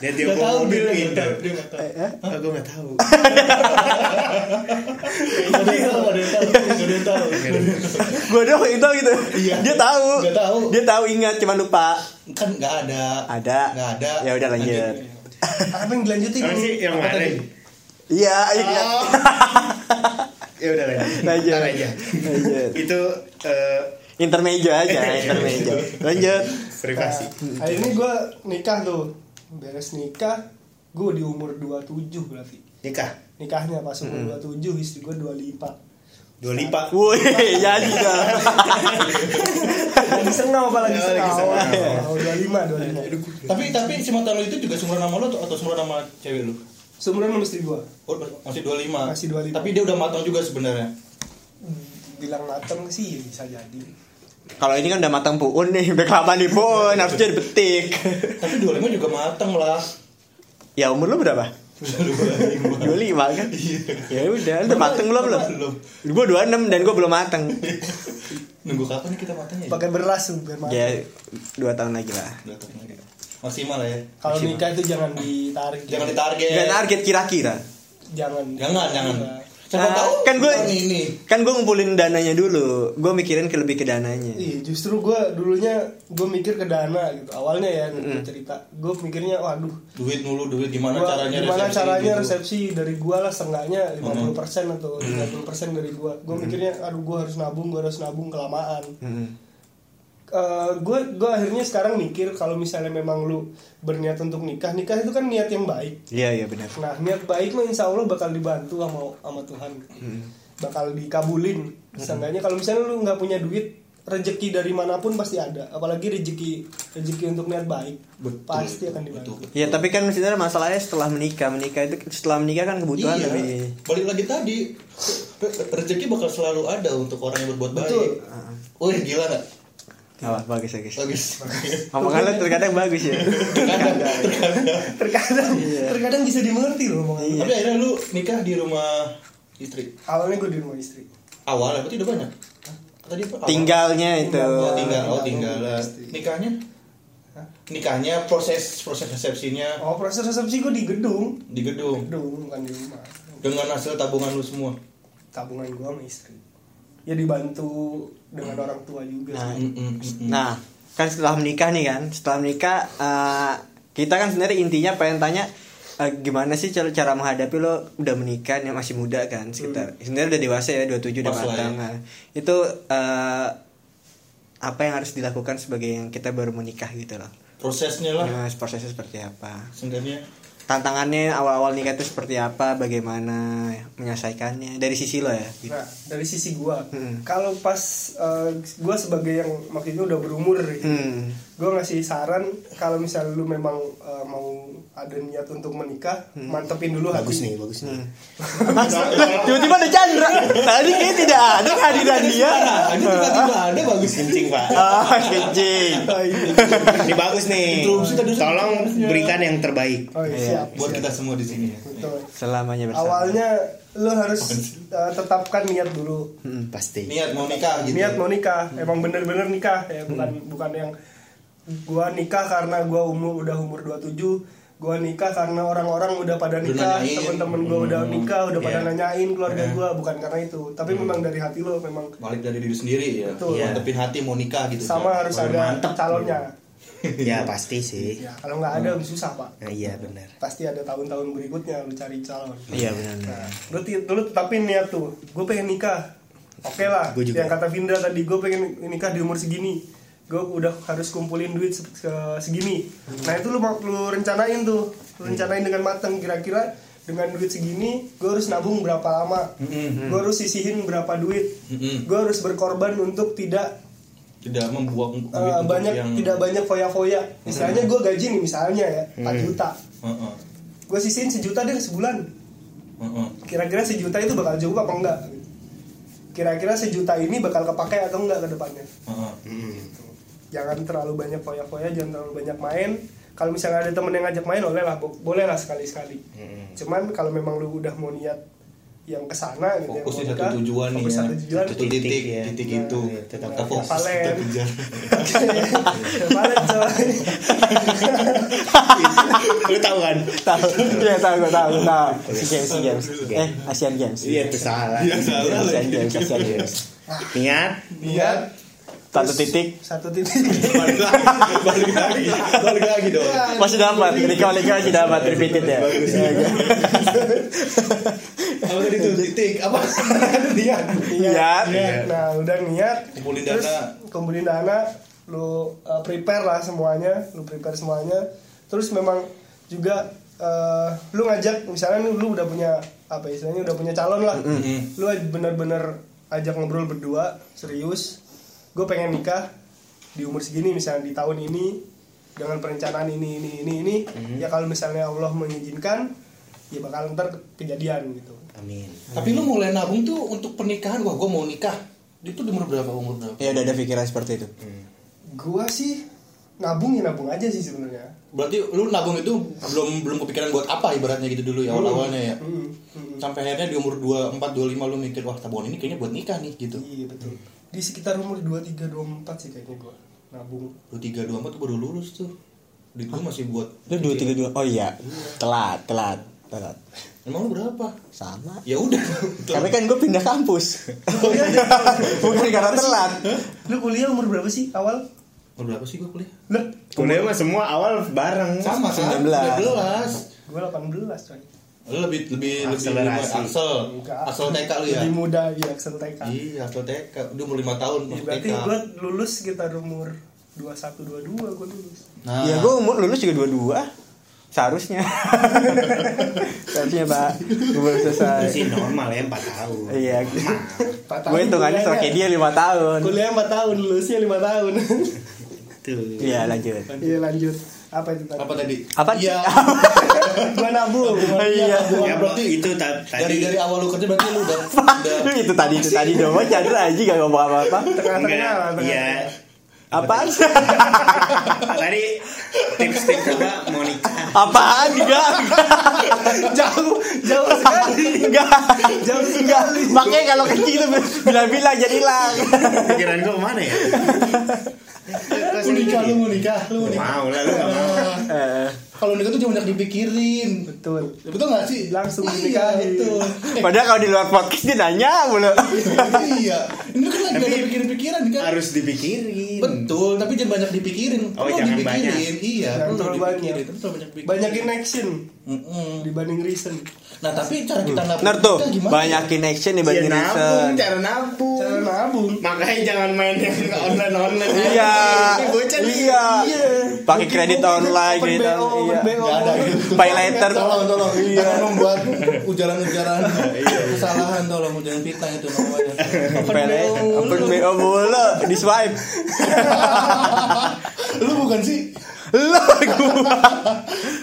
Dia Nggak tahu mobil dia pinter. dia nggak tahu Oh, gue nggak tahu. Nggak tahu Gue doang yang tahu gitu Iya. Dia tahu. Dia tahu ingat cuman lupa kan nggak ada Ada nggak ada Ya udah lanjut apa yang dilanjutin sih yang mana? tadi? Iya iya Ya udah lanjut. Lanjut. Aja. Lanjut Itu eh, Intermejo aja Intermejo Lanjut privasi. Nah, hari ini gue nikah tuh beres nikah gue di umur 27 berarti. Nikah. nikahnya pas umur 27 istri gue 25 Dua lipat. Woi jadi dong lagi sengau apa lagi sengau. sengau. oh, 25 25 tapi tapi si mantan lu itu juga seumuran sama lu atau, atau seumuran sama cewek lu seumuran sama istri gue oh, masih 25 Masih 25. tapi dia udah matang juga sebenarnya? Bilang mateng sih bisa jadi Kalau ini kan udah matang puun nih Beklapan di puun Harusnya dipetik tapi 25 juga matang lah Ya umur lu berapa? 25 kan? Ya udah, lu udah mateng belum belum? Gue 26 dan gue belum mateng. nunggu kapan nih kita matangnya ya? pakai beras biar mateng Ya 2 tahun lagi lah. Dua tahun lagi. maksimal lah ya kalau nikah itu jangan ditarik jangan ditarget Gak target kira-kira. jangan jangan jangan Iya. Siapa Nah, tahu kan gue- ini Kan gue ngumpulin dananya dulu. Gue mikirin ke lebih ke dananya. Iya, justru gue dulunya gue mikir ke dana gitu. Awalnya ya gue cerita, gue mikirnya, waduh, duit mulu duit gimana gua, caranya gimana resepsi caranya gitu. resepsi dari gue lah setengahnya 50% atau 30% dari gue. Gue mikirnya, aduh gue harus nabung, gue harus nabung kelamaan. Hmm. gue gue akhirnya sekarang mikir kalau misalnya memang lu berniat untuk nikah, nikah itu kan niat yang baik. Iya iya benar. Nah niat baik mah insya Allah bakal dibantu sama sama Tuhan, bakal dikabulin. Seenggaknya kalau misalnya lu nggak punya duit, rezeki dari mana pun pasti ada. Apalagi rezeki rezeki untuk niat baik, Betul, pasti akan dibantu. betul. Ya tapi kan sebenarnya masalahnya setelah menikah menikah itu setelah menikah kan kebutuhan iya lebih. balik lagi tadi re- rezeki bakal selalu ada untuk orang yang berbuat Betul. baik oh gila gak Apa bagus bagus. bagus Omongan lu terkadang bagus ya. terkadang terkadang Terkadang terkadang bisa dimengerti loh omongan. Iya. tapi akhirnya lu nikah di rumah istri Awalnya gue di rumah istri. awal berarti udah banyak Hah? tadi apa Awal? Tinggalnya itu. oh, tinggal oh Tinggal nikahnya Hah? nikahnya proses proses resepsinya Oh proses resepsi gue di gedung, di gedung gedung bukan di rumah. dengan hasil tabungan lu semua Tabungan gue sama istri. Ya dibantu dengan orang tua juga. Nah, sih. Mm, mm, mm. Nah, kan setelah menikah nih kan, setelah menikah eh, kita kan sebenarnya intinya pengen tanya eh, gimana sih cara, cara menghadapi lo udah menikah nih masih muda kan sekitar. Sebenarnya udah dewasa ya 27 udah lah matang. ya. Nah, Itu eh, apa yang harus dilakukan sebagai yang kita baru menikah gitu loh. prosesnya lah Nah, prosesnya seperti apa? sebenarnya Tantangannya awal-awal nikah itu seperti apa? Bagaimana menyelesaikannya dari sisi lo ya? Gitu. Nah, dari sisi gua, Hmm. kalau pas uh, gua sebagai yang maksudnya udah berumur gitu, Hmm. Gua ngasih saran kalau misalnya lu memang uh, mau ada niat untuk menikah, mantepin dulu Bagus hati. nih, bagus nih. Mas, tiba-tiba ada Chandra. Tadi kayak tidak ada kehadiran dia. ini tiba-tiba ada bagus Kencing, Pak. Ah, kencing. Ini bagus nih. Tolong berikan yang terbaik. Oh iya, siap. buat siap. kita semua di sini ya Betul. Selamanya bersama. Awalnya lu harus uh, tetapkan niat dulu. Hmm, pasti. niat mau nikah gitu Niat mau nikah, emang bener-bener nikah ya, bukan bukan yang gua nikah karena gua umur udah umur 27 gua nikah karena orang-orang udah pada nikah temen-temen gua udah nikah udah pada Iya. nanyain keluarga Iya. gua bukan karena itu tapi memang dari hati lo memang balik dari diri sendiri ya Betul. Iya. mantepin hati mau nikah gitu sama harus Baru ada mantep. calonnya Ya pasti sih. ya kalau nggak ada susah pak Nah, iya benar. pasti ada tahun-tahun berikutnya lu cari calon Iya benar. Nah, lu, lu tetapin niat tuh, gue pengen nikah. Oke lah, Gua juga. yang kata Vindra tadi, gue pengen nikah di umur segini. Gue udah harus kumpulin duit se- se- segini. Nah itu lu mau lu rencanain tuh, lu rencanain dengan matang. Kira-kira dengan duit segini, gue harus nabung berapa lama? Mm-mm. Gue harus sisihin berapa duit? Mm-mm. Gue harus berkorban untuk tidak tidak membuang duit untuk banyak, yang tidak banyak foya-foya. Misalnya gue gaji nih, misalnya ya, 4 juta. Heeh, Gue sisihin sejuta deh sebulan. heeh. kira-kira sejuta itu bakal cukup apa enggak kira-kira sejuta ini bakal kepake atau enggak ke depannya Heeh. Hmm. Jangan terlalu banyak foya-foya jangan terlalu banyak main. Kalau misalnya ada temen yang ngajak main boleh lah bo- boleh lah sekali-sekali. Cuman kalau memang lu udah mau niat yang ke sana gitu fokus di satu tujuan nih ya. satu tujuan. Satu titik Titik, ya. titik Nah, itu. iya, tetap kita fokus. Valen coy Lu tahu kan? tahu. Iya tahu gue tahu. Tahu. Si games si games eh Asian Games Iya itu salah. Iya, salah. Asian Games Asian Games Niat. niat satu terus titik. satu titik. Balik lagi. Balik lagi. Balik lagi dong. Masih dapat. Rika Rika masih dapat repeated ya. Apa tadi tuh? Titik. Apa? Niat. Iya. niat. Nah udah niat. Kumpulin terus dana. kumpulin dana lu uh, prepare lah semuanya. Lu prepare semuanya. Terus memang juga uh, lu ngajak misalnya lu, lu udah punya apa istilahnya udah punya calon lah. Lu bener-bener ajak ngobrol berdua serius gue pengen nikah di umur segini misalnya di tahun ini dengan perencanaan ini ini ini ini ya kalau misalnya Allah mengizinkan ya bakal ntar kejadian gitu. Amin. tapi lu mulai nabung tuh untuk pernikahan wah gue mau nikah. Itu di umur berapa? Umur berapa? Ya udah ada pikiran seperti itu. Gua sih nabung ya nabung aja sih sebenarnya. Berarti lu nabung itu belum belum kepikiran buat apa ibaratnya gitu dulu ya awal awalnya ya? Hmm, hmm. sampai akhirnya di umur 24 25 lu mikir wah tabungan ini kayaknya buat nikah nih gitu. Iya betul di sekitar umur 23 24 sih kayaknya gua nabung. Lu 3 24 tuh baru lulus tuh. Di gua masih buat lu dua tiga dua oh iya. Telat telat telat. Emang lu berapa? Sama. Ya udah. Tapi kan gue pindah kampus. Bukan karena telat. Lu kuliah umur berapa sih awal? Umur berapa sih gua kuliah? Lah Kuliah mah semua awal bareng. sama kan? 19. 19 gua 18 coy lu lebih lebih lebih Akselerasi. Axel Enggak. Axel TK lu ya? lebih muda iya Axel TK iya Axel TK udah umur 5 tahun Ya, berarti TK gua lulus sekitar umur 21 22 gua lulus. Nah. Ya gue umur lulus juga dua dua. Seharusnya. Seharusnya pak. Gue baru selesai. Sih normal ya 4 tahun. iya. Empat gue hitungannya kayak dia lima tahun. Kuliah 4 tahun lulusnya 5 tahun. Tuh. iya lanjut. Iya lanjut. Apa itu tadi? Apa tadi? Apa? iya gua nabung iya. Ya berarti itu ta- dari tadi dari awal lu kerja berarti lu udah udah itu tadi itu tadi dong. Chandra aja gak ngomong apa apa tengah-tengah. Iya. apaan? Tadi tips-tips apa? Mau nikah. apaan? Enggak. Jauh jauh sekali. Enggak. Jauh enggak makanya kalau kecil itu bilang-bilang jadi hilang. Pikiran gua ke mana ya? lu nikah lu mau nikah lu mau nikah. Mau lah lu gak mau. Kalau nikah tuh jangan banyak dipikirin. Betul. Betul gak sih? Langsung iya, Eh, padahal kalau di luar podcast dia nanya mulu. Iya. Ini kan lagi ada pikiran-pikiran kan? Harus dipikirin. betul tapi jangan banyak dipikirin. Oh, Perlu jangan dipikirin. banyak. iya Jangan terlalu banyak. terlalu banyak dipikirin. Banyakin action Mm-mm. dibanding reason. Nah tapi cara kita nabung bener tuh. banyakin action dibanding nabung, reason. cara nabung. cara nabung. Makanya jangan main yang online online. iya nih. iya. Pakai kredit online on- open iya Gak ada gitu. Pay later. Tolong, tolong. Iya. Jangan membuat ujaran-ujaran kesalahan tolong jangan fitnah itu namanya. Open Pele, BO mulu. open BO mulu di swipe Lu bukan sih? lo gua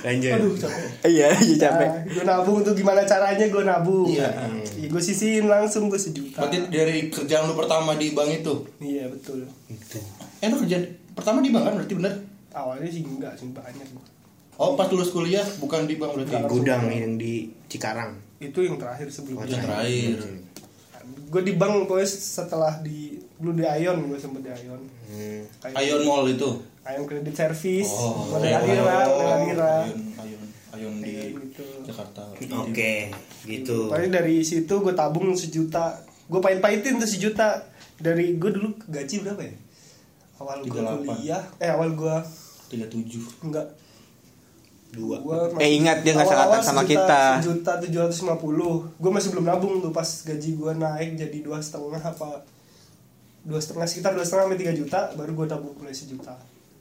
Lanjut. Aduh, capek. iya iya capek Nah, gue nabung tuh gimana caranya gue nabung Iya. Iya, gue sisihin langsung gue sejuta Berarti dari kerjaan lu pertama di bank itu. iya betul Eh lu kerjaan pertama di bank kan berarti bener? awalnya sih enggak sih banyak gua. Oh, pas lulus kuliah bukan di bank berarti. Enggak. Gudang yang di Cikarang. itu yang terakhir sebelumnya Yang terakhir. gue di bank pokoknya setelah di dulu di Ion gue sempet di Ion Hmm. Kayak Ion Mall itu. Ion Credit Service Oh, Model Adira Model Adira Ion, Ion, Ion di gitu Jakarta. Oke, gitu. Pokoknya dari situ gue tabung sejuta gue pahit-pahitin tuh sejuta dari gue dulu gaji berapa ya awal gue 38. kuliah eh awal gue 37. enggak Dua. Gua Eh, ingat, dia nggak awal-awal seangkatan sama sejuta- kita. sejuta tujuh ratus lima puluh gue masih belum nabung tuh pas gaji gue naik jadi dua setengah apa dua setengah sekitar dua setengah sampai tiga juta baru gue tabung mulai sejuta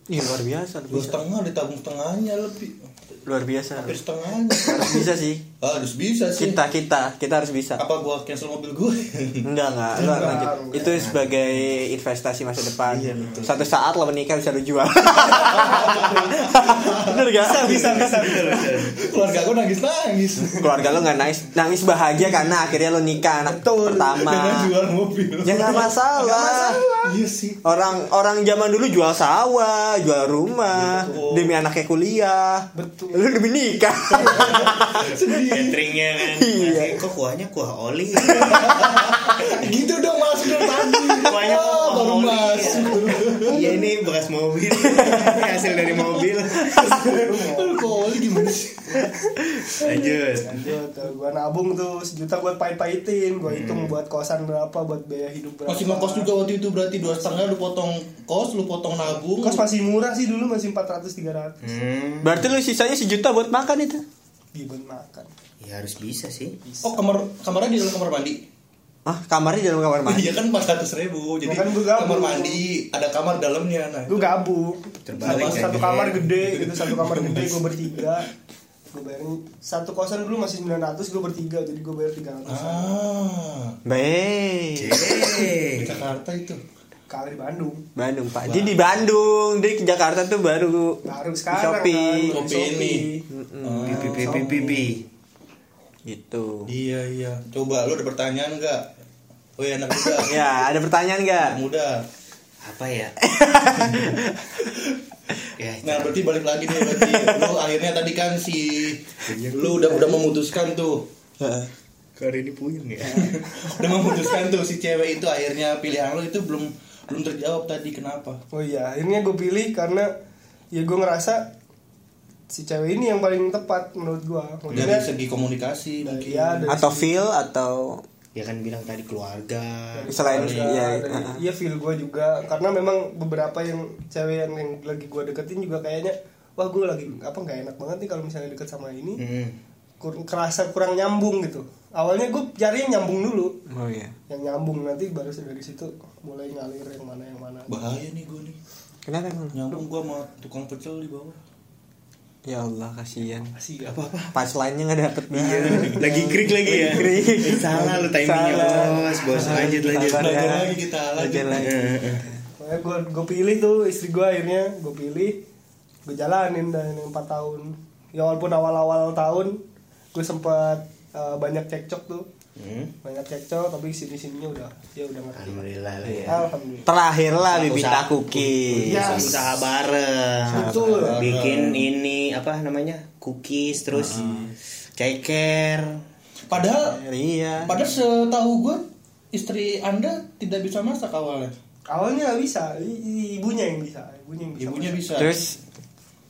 Iya luar biasa Dua setengah ditabung setengahnya lebih. luar biasa Hampir setengahnya. harus bisa sih Harus bisa sih. Kita kita kita harus bisa. Apa gua cancel mobil gue? Enggak enggak, lu Enggak, lanjut. enggak. Itu sebagai investasi masa depan. Iya, betul. Satu saat lo menikah bisa lu jual. Bener gak? Bisa bisa bisa betul betul. Keluarga gue nangis nangis. Keluarga lo nggak nangis nangis bahagia karena akhirnya lo nikah anak Betul. pertama. Dengan jual mobil. Ya nggak masalah. Iya sih. Orang orang zaman dulu jual sawah, jual rumah Betul. demi anaknya kuliah. Betul. Lu demi nikah. Cateringnya kan. Iya. Masih, Kok kuahnya kuah oli? gitu dong masuk dari tadi. Kuahnya Oh, kuah baru oli. masuk. Iya ini bekas mobil. Ini hasil dari mobil. Aduh, Koli gimana sih? Lanjut. Lanjut, tuh, gua nabung tuh sejuta buat pahit-pahitin, gua hitung buat kosan berapa, buat biaya hidup berapa. Masih ngekos juga waktu itu berarti dua setengah lu potong kos, lu potong nabung. Kos masih murah sih dulu masih 400 300. Hmm. Berarti lu sisanya sejuta buat makan itu. Gibon makan. Ya harus bisa sih. Oh kamar kamarnya di dalam kamar mandi. Ah, kamarnya di dalam kamar mandi. Iya kan 400 ribu. Jadi gabung. kamar mandi ada kamar dalamnya. Nah, Gue gabung. Terbalik Satu, ya. satu kamar gede gitu, satu kamar gede gue bertiga. Gue bayarin satu kosan dulu masih 900 gue bertiga jadi gue bayar 300 Ah, Baik. di. Jakarta itu. Kali di Bandung Bandung Pak. Dia di Bandung, dia ke Jakarta tuh baru baru sekarang Shopee. kan Shopee ini. Shopee. Pipi pipi pipi. Gitu. Iya iya. Coba lu ada pertanyaan nggak? Oh iya anak muda. Ya, ada pertanyaan nggak? Muda. Apa ya? ya, Nah berarti balik lagi nih berarti lu akhirnya tadi kan si lu udah udah memutuskan tuh hari ini puyeng ya. udah memutuskan tuh si cewek itu akhirnya pilihan lu itu belum belum terjawab tadi kenapa? oh iya akhirnya gue pilih karena ya gue ngerasa si cewek ini yang paling tepat menurut gue Dari maksudnya segi komunikasi mungkin. iya dari Atau segi- feel atau Ya kan bilang tadi keluarga. selain keluarga, iya, dari- uh-uh. iya feel gue juga karena memang beberapa yang cewek yang, yang lagi gue deketin juga kayaknya wah gue lagi apa nggak enak banget nih kalau misalnya deket sama ini Hmm. kur- kerasa kurang nyambung gitu awalnya gue cari yang nyambung dulu Oh iya. yang nyambung nanti baru dari situ mulai ngalir yang mana yang mana Bahaya nih gue nih. Kenapa emang? Nyambung gua sama tukang pecel di bawah. Ya Allah, kasihan. masih Apa apa? Punchline-nya nggak dapet dia. Lagi krik lagi ya. Krik. Eh, Salah lu timingnya Salah. bos. Bos lanjut lanjut. Belajar ya. lagi kita. Belajar lagi. Makanya gue gue pilih tuh istri gue akhirnya gue pilih gue jalanin dan empat tahun ya walaupun awal-awal tahun gue sempat eh, banyak cekcok tuh Hmm. banyak cekcok tapi sini sininya udah ya udah ngerti Alhamdulillah lah ya. alhamdulillah Terakhir lah Bibita Usaha- Cookies. Yes. Usaha bareng. Betul. Bikin ini apa namanya? Cookies terus ceker. Padahal Iya. padahal setahu gue istri anda tidak bisa masak awalnya. awalnya nggak bisa ibunya yang bisa ibunya yang bisa Ibunya masak. bisa. Terus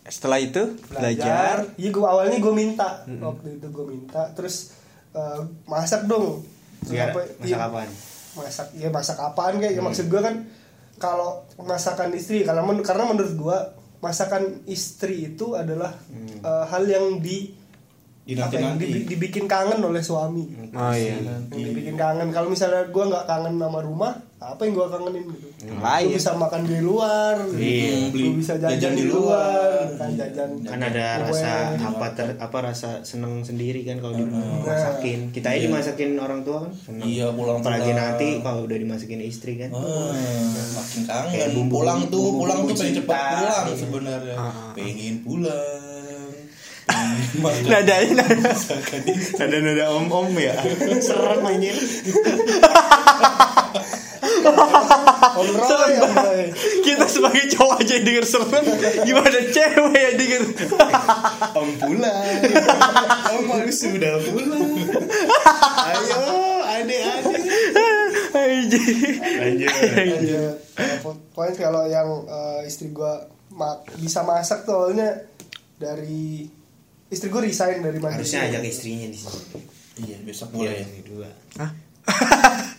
setelah itu belajar. iya gue awalnya gue minta waktu itu gue minta terus eh, masak dong. Terus Ya, apa- masak iya, apaan? masak ya masak apaan kayak ya maksud gue kan kalau masakan istri karena men- karena menurut gue masakan istri itu adalah eh, hal yang di apa ya, Dinanti-nanti. dibi- dibikin kangen oleh suami. Oh iya. yang dibikin kangen. Kalau misalnya gue nggak kangen sama rumah apa yang gue kangenin gitu? Ngapain? gue bisa makan di luar Iya, gue bisa jajan, di luar kan jajan Kan ada kue. rasa apa ter, apa rasa seneng sendiri kan kalau dimasakin. Kita aja dimasakin orang tua kan seneng. Iya, pulang Apalagi pulang. nanti kalau udah dimasakin istri kan. Makin kangen. Bumbu- pulang tuh pulang tuh pengen cepat pulang sebenarnya. Pengen pulang pengen makan Nadain. Ada nada om om ya. Serem anjir. Om Roy, Om Roy. Kita sebagai cowok aja yang denger serem, gimana cewek yang denger? Om pulang. Om harus sudah pulang. Ayo, adik-adik. Anjir. Eh, po- Pokoknya kalau yang eh, istri gua ma- bisa masak tuh awalnya dari istri gua resign dari mandiri. Harusnya ajak istrinya di sini. iya besok Iya, boleh ini dua.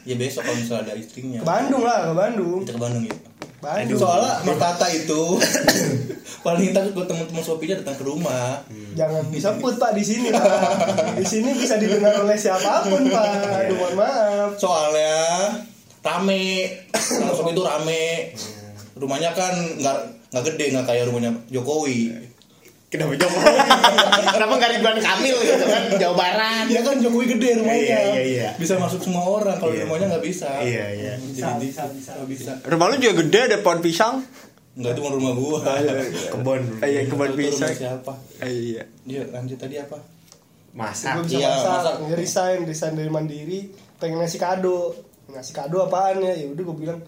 ya besok kalau misalnya ada istrinya Ke Bandung lah, ke Bandung. kita ke Bandung ya Bandung. soalnya Mas Tata itu paling takut kalau teman-teman sopinya datang ke rumah Jangan disebut Pak di sini Pak. Di sini bisa didengar oleh siapa pun Pak. Aduh mohon maaf. soalnya rame kalau sopi itu rame rumahnya kan nggak nggak gede nggak kayak rumahnya Jokowi Kenapa Jokowi? Kenapa nggak Ridwan Kamil gitu kan Jawa Barat? Ya kan Jokowi gede rumahnya. Iya, iya, iya. Bisa masuk semua orang kalau di Iya. rumahnya nggak bisa. Iya, iya. Jadi Bisa, bisa, nggak bisa. Rumah lu juga gede ada pohon pisang. Enggak itu rumah gua. Kebon. Eh, Iya, kebun Itu rumah pisang. siapa? Iya. Dia lanjut tadi apa? Masak. gue bisa Iya, masak, masak. Resign resign dari mandiri pengen ngasih kado ngasih kado apaan ya ya udah gue bilang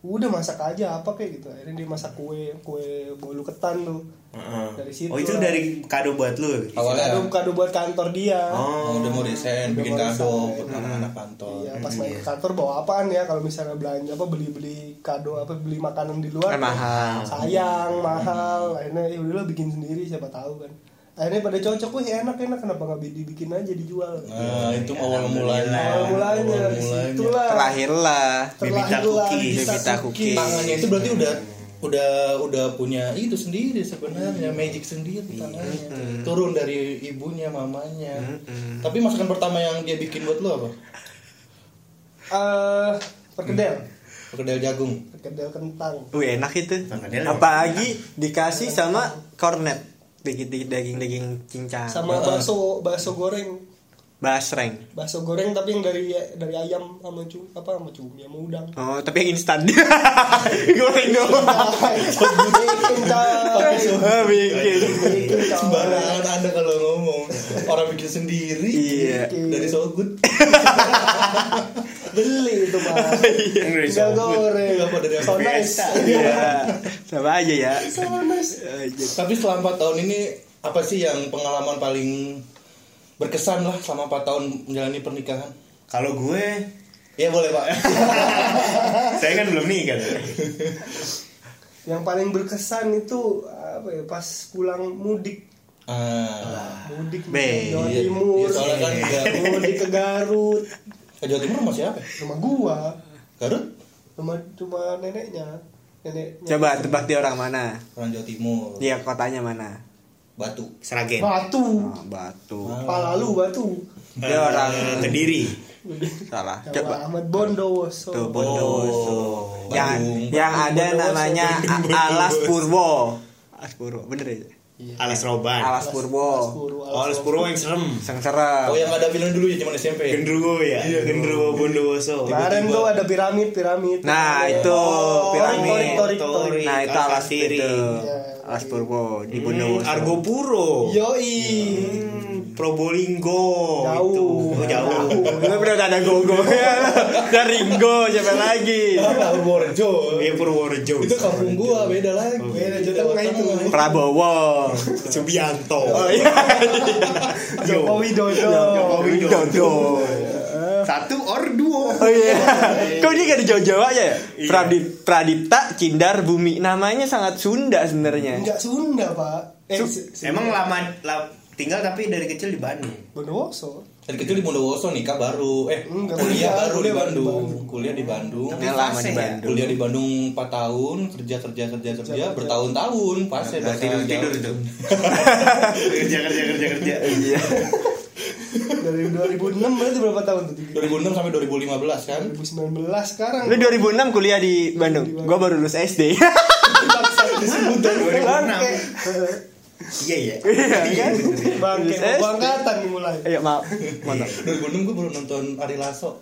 udah masak aja apa kayak gitu akhirnya dia masak kue kue bolu ketan tuh Heeh. Dari situ Oh itu lah. dari kado buat lu. Awalnya kado kado buat kantor dia Oh, udah mau Udah bikin kado buat anak-anak kantor. Iya, pas main ke kantor bawa apaan ya kalau misalnya belanja apa beli-beli kado apa beli makanan di luar Kan mahal. sayang mahal akhirnya ya udahlah bikin sendiri siapa tahu kan akhirnya pada cocok wih enak enak kenapa nggak dibikin aja dijual Nah, itu awal mulanya. awal mulanya Awal di mulanya. situlah Terlahirlah. Bibita terlahirlah cookies. Bibita cookies. Tangannya itu berarti udah udah udah punya itu sendiri sebenarnya magic sendiri tangannya turun dari ibunya mamanya. Tapi masakan pertama yang dia bikin buat lo apa? Eh perkedel. Perkedel jagung. Perkedel kentang. Wih enak itu. Perkedel Apalagi dikasih sama cornet. Dikit-dikit daging-daging cincang. sama bakso bakso goreng Basreng. bakso goreng tapi yang dari dari ayam sama cu apa sama cumi sama udang Oh, tapi yang instan. Goreng doang. bikin coy bikin. bikin coy sembarangan anda kalau ngomong orang bikin sendiri Iya. dari so good beli itu mah Dari tinggal Sogut. goreng Apa dari so nice Iya. Sama aja ya. so nice tapi selama 4 tahun ini apa sih yang pengalaman paling berkesan lah selama 4 tahun menjalani pernikahan. Kalau gue, ya boleh pak. Saya kan belum nikah. yang paling berkesan itu apa ya pas pulang mudik. Ah. Mudik ke Jawa iya. Timur. Iya, soalnya kan mudik ke Garut. Ke Jawa Timur rumah siapa? Rumah gua. Garut? Rumah cuma neneknya. Neneknya Coba tebak dia orang mana? orang Jawa Timur. Dia kotanya mana? Batu Seragen. Batu Oh, Batu. Palalu Batu Dia orang Eh, Kediri. salah. Jawa Coba. Ahmad Bondowoso Tuh Bondowoso. Oh, yang Bandung. yang ada Bondowoso. namanya A- Alas Purwo. Alas Purwo, bener ya? Alas Roban. Alas Purwo. Puru, Oh, Alas Purwo yang serem. Sengsara. oh yang ada film dulu ya zaman SMP Gendruwo ya. Gendruwo Bondowoso. Kemarin tuh ada piramid piramid Nah, Ada- itu Oh, piramid. Torik, torik. Nah, itu Alas Alas itu. Iya. Alas Purwo di Hmm, Bondowoso. Argopuro. Yoi Probolinggo. Jauh. Itu. Oh, jauh. Lu udah ada gogo Dan Ringo siapa lagi? Purworejo Iya Purworejo. itu kampung gua beda lagi Beda, Jawa Tengah itu. Prabowo. Subianto. Oh iya. Joko Widodo Joko Widodo. Satu or duo. Oh iya. Kok dia gak ada Jawa-Jawa aja ya? Iya. Pradip, Pradipta Cindar Bumi. Namanya sangat Sunda sebenarnya. enggak Sunda pak eh Su- Emang lama la- tinggal tapi dari kecil di Bandung. Bondowoso dari kecil di Bondowoso nikah baru eh Enggak, kuliah kuliah, baru di kuliah baru di Bandung Bandung. kuliah di Bandung Yang lama di ya? Bandung. kuliah di Bandung 4 tahun kerja kerja kerja kerja Kerja. bertahun-tahun pas ya tidur tidur itu. kerja kerja kerja kerja. Iya. Dari 2006 berarti berapa tahun tuh 2006 sampai 2015 kan 2019 sekarang Lu 2006 kuliah di Bandung. Gua baru lulus SD. Bangsa disebut dari 2006. bangke Iya iya. Iya kan? mau SD. angkatan nih mulai Ayo maaf. Mantap. 2006 gue baru nonton Ari Lasso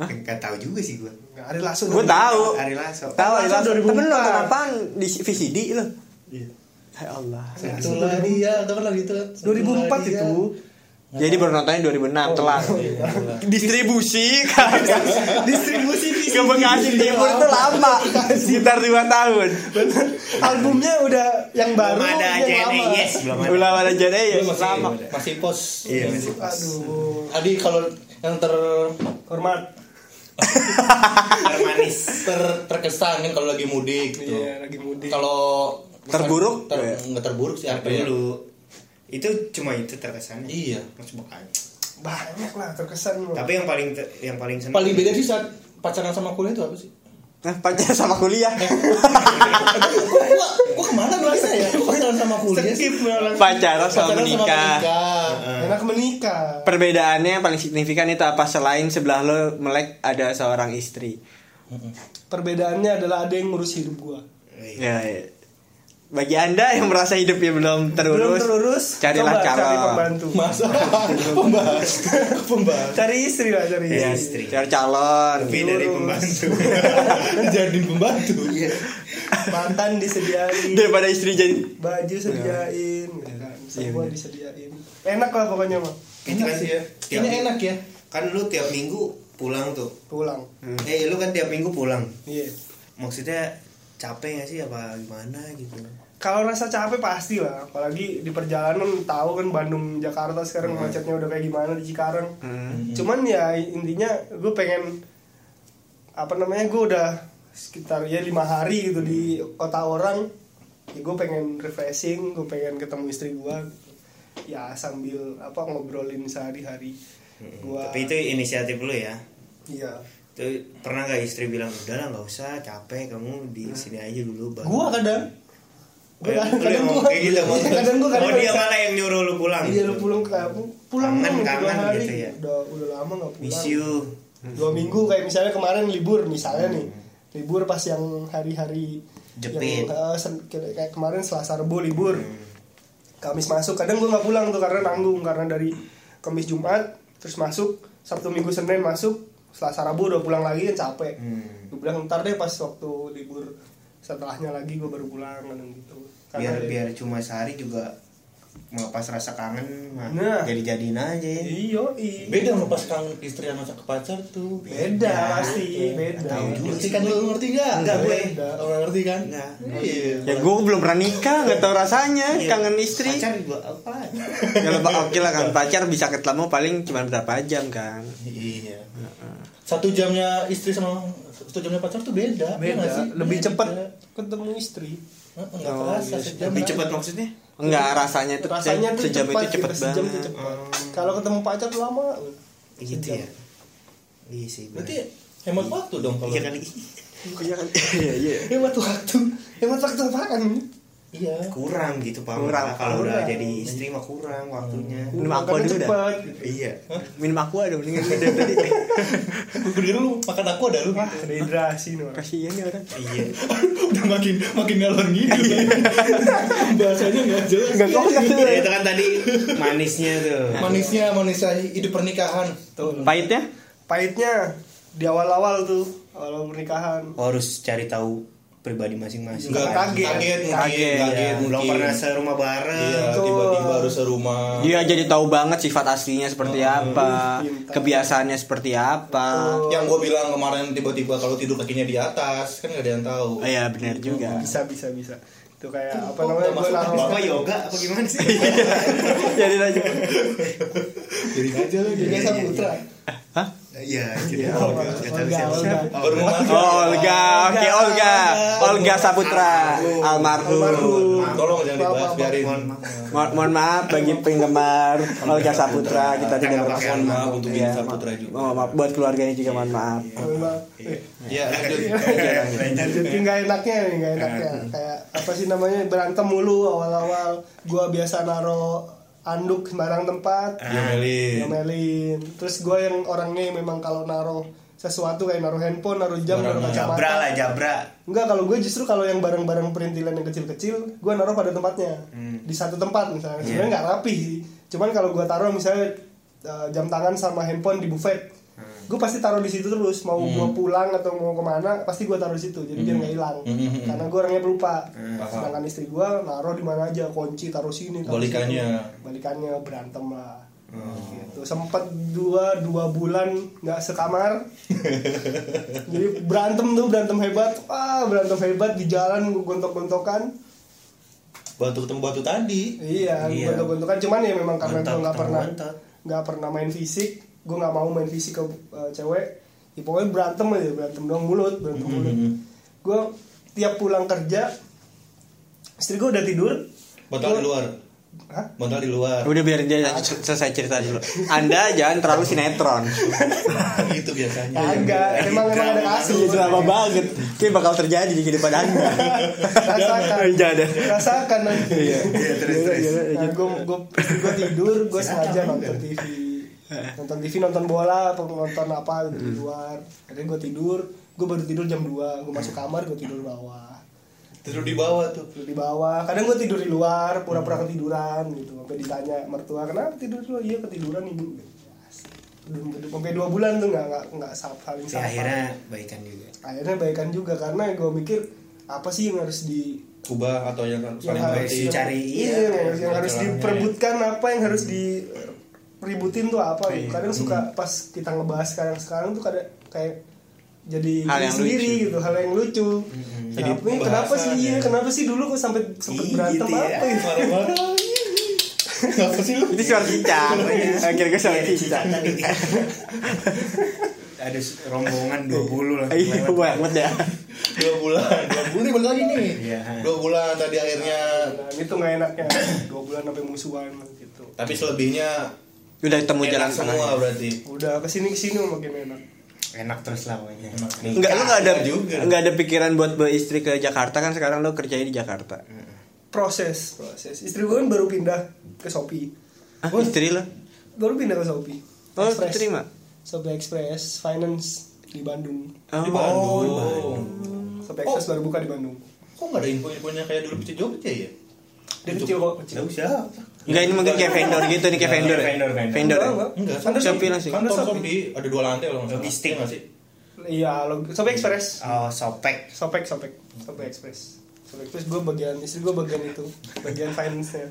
Enggak tahu juga sih gua. Nggak, hari langsung Gua tahu. Ari Lasso. Tahu Masa Tapi lu 2004? nonton apaan di VCD lu? Iya. Ya Allah. Itulah dia, itu kan lagi itu kan. 2004 itu Jadi baru nontonnya 2006 telat. Distribusi kan. distribusi Ke Bekasi Timur itu lama. Sekitar 2 tahun. albumnya udah yang baru Belum ada lama. Yes, belum ada. Ulah ada jadi ya Lu masih lama. masih pos. Iya masih pas. aduh Adi kalau yang ter hormat Manis. ter terkesan kan kalau lagi mudik gitu. iya lagi mudik Kalau Terburuk? ter, nggak terburuk sih apa ya? Dulu. Itu cuma itu terkesannya. Iya. Mas bukan. banyak lah terkesan mah. Tapi yang paling ter- yang paling seneng Paling beda sih saat pacaran sama kuliah itu apa sih? Nah, pacaran sama kuliah. Gua, gua ke mana bahasa ya? Pacaran sama kuliah. Pacaran sama menikah. enak menikah Perbedaannya yang paling signifikan itu apa selain sebelah lo melek ada seorang istri. perbedaannya adalah ada yang ngurus hidup gua Iya. Ya, ya. Bagi anda yang merasa hidupnya belum terurus, belum terurus carilah coba cara cari pembantu. Masa? Pembahas pembahas cari istri lah cari Ya, istri. cari calon lebih dari pembantu. Jadi pembantu. makan disediain. Daripada istri jadi baju sediain. Gitu kan. semua bener. disediain. Enak lah pokoknya mah Itu kan sih. ya. Ini enak ya. kan lu tiap minggu pulang tuh. Pulang. Eh lu kan tiap minggu pulang? Iya. Maksudnya capek gak sih? Apa gimana gitu kalau rasa capek pasti lah apalagi di perjalanan tahu kan Bandung Jakarta sekarang macetnya udah kayak gimana di Cikarang. Cuman ya intinya gue pengen apa namanya gue udah sekitar ya lima hari gitu di kota orang ya gue pengen refreshing gue pengen ketemu istri gue ya sambil apa ngobrolin sehari-hari gua. tapi itu inisiatif lu ya? Iya. Itu pernah gak istri bilang udah lah nggak usah capek kamu di sini aja dulu Bang." Gua kadang Ya, Kadang- yang kadang kayak gitu kadang gua kadang oh dia bisa- malah yang nyuruh lu pulang. Iya lu pulang ke pulang Kangen, dong, kangen hari. gitu ya. udah udah lama nggak pulang. Miss you. Dua minggu kayak misalnya kemarin libur misalnya nih. Libur pas yang hari-hari Jepit. yang, eh, sen- kayak kayak kemarin selasa rebu libur. Kamis masuk kadang gue nggak pulang tuh karena nanggung karena dari kamis jumat terus masuk sabtu minggu senin masuk selasa rabu udah pulang lagi kan capek. Hmm. gue bilang ntar deh pas waktu libur setelahnya lagi gue baru pulang kadang gitu biar biar cuma sehari juga melepas rasa kangen mah Nah. jadi jadiin aja ya. iyo iya beda sama pas kangen istri sama ke pacar tuh. beda pasti beda Tahu juga Ngerti kan lu ngerti gak? Enggak, gue. Oh, ngerti kan? Enggak. Iya. ya gue belum pernah nikah nggak tahu rasanya Iya. kangen istri pacar juga apa ya lebih oke lah kan pacar bisa ketemu paling cuma berapa jam kan Iya. Satu jamnya istri sama satu jamnya pacar tuh beda. iya beda sih? lebih cepat ketemu istri Heeh, Nggak Oh, kerasa iya. sejam. lebih cepat maksudnya? Enggak rasanya itu rasanya tuh sejam cepat itu cepet gitu, sejam banget. tuh cepat kalau ketemu pacar tuh lama gitu Sejam. ya. Iya sih Berarti hemat waktu dong kalau. iya kali. Iya kan iya iya. Hemat waktu. Hemat waktu apaan Iya. kurang gitu pak Kurang, kalau udah jadi istri mah kurang waktunya Minum aqua Makannya dulu dah. cepet gitu. iya minum aku ada mendingan lu dari tadi Gue kira lu makan aku ada lu. wah dehidrasi nih orang. kasihan nih orang iya Udah makin makin ngalor gitu. Bahasanya nggak jelas. Nggak kok Ya, itu kan tadi manisnya tuh Manisnya manisnya hidup pernikahan. Tuh. pahitnya pahitnya di awal-awal tuh awal pernikahan Oh, harus cari tahu pribadi masing-masing. Nggak kaget, kaget. kaget, mungkin, Kaget, kaget, belum pernah serumah bareng. Iya, tiba-tiba harus serumah. dia jadi tahu banget sifat aslinya seperti apa. pintar. kebiasaannya seperti apa. Yang gue bilang kemarin tiba-tiba kalau tidur kakinya di atas kan gak ada yang tahu. oh ya benar juga. Bisa bisa bisa. Itu kayak apa Oh, namanya? nggak gue naruh bapak yoga apa gimana sih? Jadi aja Jadi aja lah Yoga Saputra. Iya gitu. Olga, Olga, siapa. Olga. Oh, Olga, oke Olga, Olga. Saputra, almarhum. Almarhum. Tolong jangan dibahas, biarin. Mohon maaf. Mohon, mohon maaf bagi penggemar Olga Saputra, kita tidak bermaksud pakai maaf untuk Iya, Olga Saputra juga. Oh, maaf. Buat keluarganya juga mohon maaf. Iya, lanjut. Jadi nggak enaknya nih, nggak enaknya. Kayak apa sih namanya berantem mulu awal-awal. Gua biasa naro anduk sembarang tempat, Diomelin. ngomelin. Terus gue yang orangnya memang kalau naro sesuatu kayak naruh handphone, naruh jam, naruh kacamata. jabra lah jabra Enggak, kalau gue justru kalau yang barang-barang perintilan yang kecil-kecil, gue naruh pada tempatnya. Di satu tempat misalnya. Sebenarnya nggak rapi sih. Cuman kalau gue taruh misalnya uh, jam tangan sama handphone di buffet, gue pasti taruh di situ terus. Mau gue pulang atau mau ke mana, pasti gue taruh di situ. Jadi biar nggak hilang. Hmm. Karena gue orangnya pelupa. Paham. Sedangkan istri gue naruh di mana aja, kunci taruh sini. Taruh Balikannya. Sini. Balikannya berantem lah. Gitu. Sempet dua dua bulan nggak sekamar. Jadi berantem tuh berantem hebat, ah berantem hebat di jalan gue gontok-gontokan. Batu ketemu batu tadi. Iya, Iya. gontok-gontokan. Cuman ya memang karena gue nggak pernah nggak pernah main fisik, gue nggak mau main fisik ke uh, cewek. Ya pokoknya berantem aja, berantem doang mulut, berantem mulut. Gue tiap pulang kerja, istri gue udah tidur. Bantal di luar. Hah? Bantal di luar. Udah biar dia selesai cerita dulu. Anda jangan terlalu sinetron. gitu biasanya. Kagak, emang emang ada kasus. Drama banget. Kayak bakal terjadi di kehidupan Anda. Rasakan, Jangan. rasakan nanti. Iya, terus terus. Gue gue gue tidur, gue sengaja nonton TV, nonton TV nonton bola, apa nonton apa gitu di luar. Akhirnya gue tidur, gue baru tidur jam 2 gue masuk kamar, gue tidur bawah. Tidur di bawah tuh. tidur di bawah kadang gue tidur di luar pura-pura ketiduran gitu sampai ditanya mertua kenapa tidur luar iya ketiduran ibu sampai dua bulan tuh nggak nggak nggak saling sapa akhirnya baikan juga. akhirnya baikan juga karena gue mikir apa sih yang harus di Kubah atau yang yang saling harus berarti. dicari, iya, iya. yang, harus- yang harus Jalannya. diperebutkan apa yang harus di ributin tuh apa Iya. kadang suka pas kita ngebahas sekarang sekarang tuh kadang kayak jadi Hal yang sendiri lucu. gitu hal yang lucu Jadi Kenapa, ini kenapa sih iya ya. kenapa sih dulu kok sampai sempet Ih, berantem gitu ya. apa gitu Marah-marah. Apa sih lu? Itu suara cincang. Akhirnya gue suara cincang. Ada rombongan 20 lah. Iya banget ya. Dua bulan, dua bulan nih balik lagi nih. Iya. Dua bulan tadi akhirnya. nah, itu nggak enaknya dua bulan sampai musuhan gitu Tapi selebihnya Udah ketemu enak jalan semua tengah. berarti. udah ke sini ke sini makin enak Enak terus lah pokoknya. Enggak lu enggak ada juga. enggak ada pikiran buat bawa istri ke Jakarta kan sekarang lu kerjanya di Jakarta. proses proses istri gue kan baru pindah ke Shopee Ah, istri lu? baru pindah ke Shopee Oh, Express. terima. Shopee Express Finance di Bandung Oh. Di Bandung. Shopee Express baru buka di Bandung Kok nggak ada info-infonya kayak dulu bisa Jogja ya? dia kecil kok kecil siapa? Enggak ini mungkin kayak vendor gitu nih kayak vendor. ya? vendor, vendor. Vendor. ya? Enggak, Shopee langsung. Kantor Shopee ada dua lantai loh. Logistik. nggak sih? iya lo Shopee Express Oh, sopek. Shopee Shopee Shopee Express Shopee Express gue bagian istri gue bagian itu bagian finance nya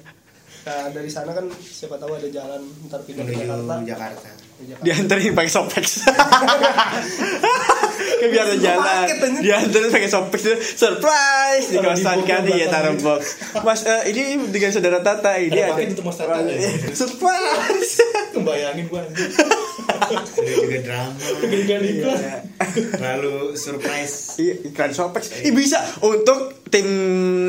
nah dari sana kan siapa tahu ada jalan ntar pindah ke Jakarta Menuju Jakarta. Dianterin pakai sopex. Kayak biar jalan. Dianterin pakai sopex surprise di box kan iya taruh box. Mas eh, ini dengan saudara Tata ini Ada ada. Tata, ya? Surprise. Kebayangin gua. Ada juga drama. Gede-gede iklan. Lalu surprise. Iya, iklan sopex. Ih, bisa untuk tim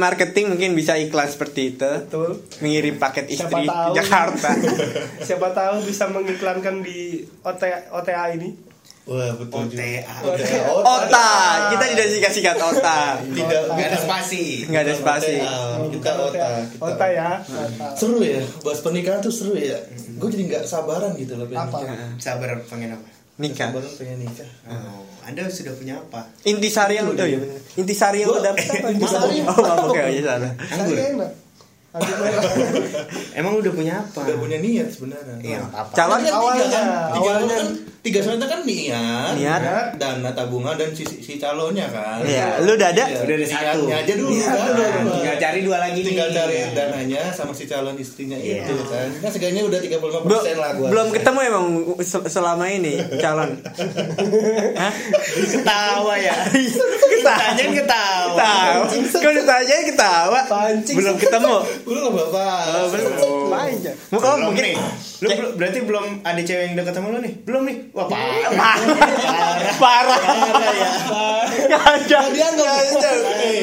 marketing mungkin bisa iklan seperti itu. betul Mengirim paket Siapa istri tahu. ke Jakarta. siapa tahu bisa mengiklankan di OTA, OTA ini Wah, betul juga. OTA. Ota, kita tidak singkat-singkat Ota. Tidak, Gak ada spasi. Enggak ada spasi. Kita OTA otak. kita. OTA ya OTA. Seru ya, bahas pernikahan tuh seru ya. Gue jadi nggak sabaran gitu loh. pengen Apa? nikah. Sabar pengen apa? Nikah. Sabaran pengen nikah. Oh, Anda sudah punya apa? Intisari yang udah ya. Intisari yang udah dapat apa? Intisari. Oh, maaf, oke, iya salah. Anggur. Merah. Emang udah punya apa? Udah punya niat sebenarnya. Iya, nggak apa-apa. Calon Kan Awalnya, tiga kan, tiga awalnya. kan, tiga sebenarnya kan niat, Niat. dana tabungan dan si, si calonnya kan. Iya, lu udah ada? Iya, Udah ada satu. niatnya aja dulu. Niat kan. dulu. Nah, Tinggal cari dua lagi nih. Tinggal cari dananya sama si calon istrinya Iya. itu kan. Kan seganya udah 35% Belum, lah gua. belum ketemu emang se- selama ini calon. Hah? Ketawa ya. Ketawa. Tanyain ketawa. Tahu. Kau ditanya ketawa. Pancing. Belum ketemu. Udah lah Bapak. Oh, belum. Panjang. Mau kau belum mungkin nih. Lu belum- berarti belum ada cewek yang deket sama lu nih? Belum nih. Wah, parah. parah. Parah. ya. Gak dianggap. Gak.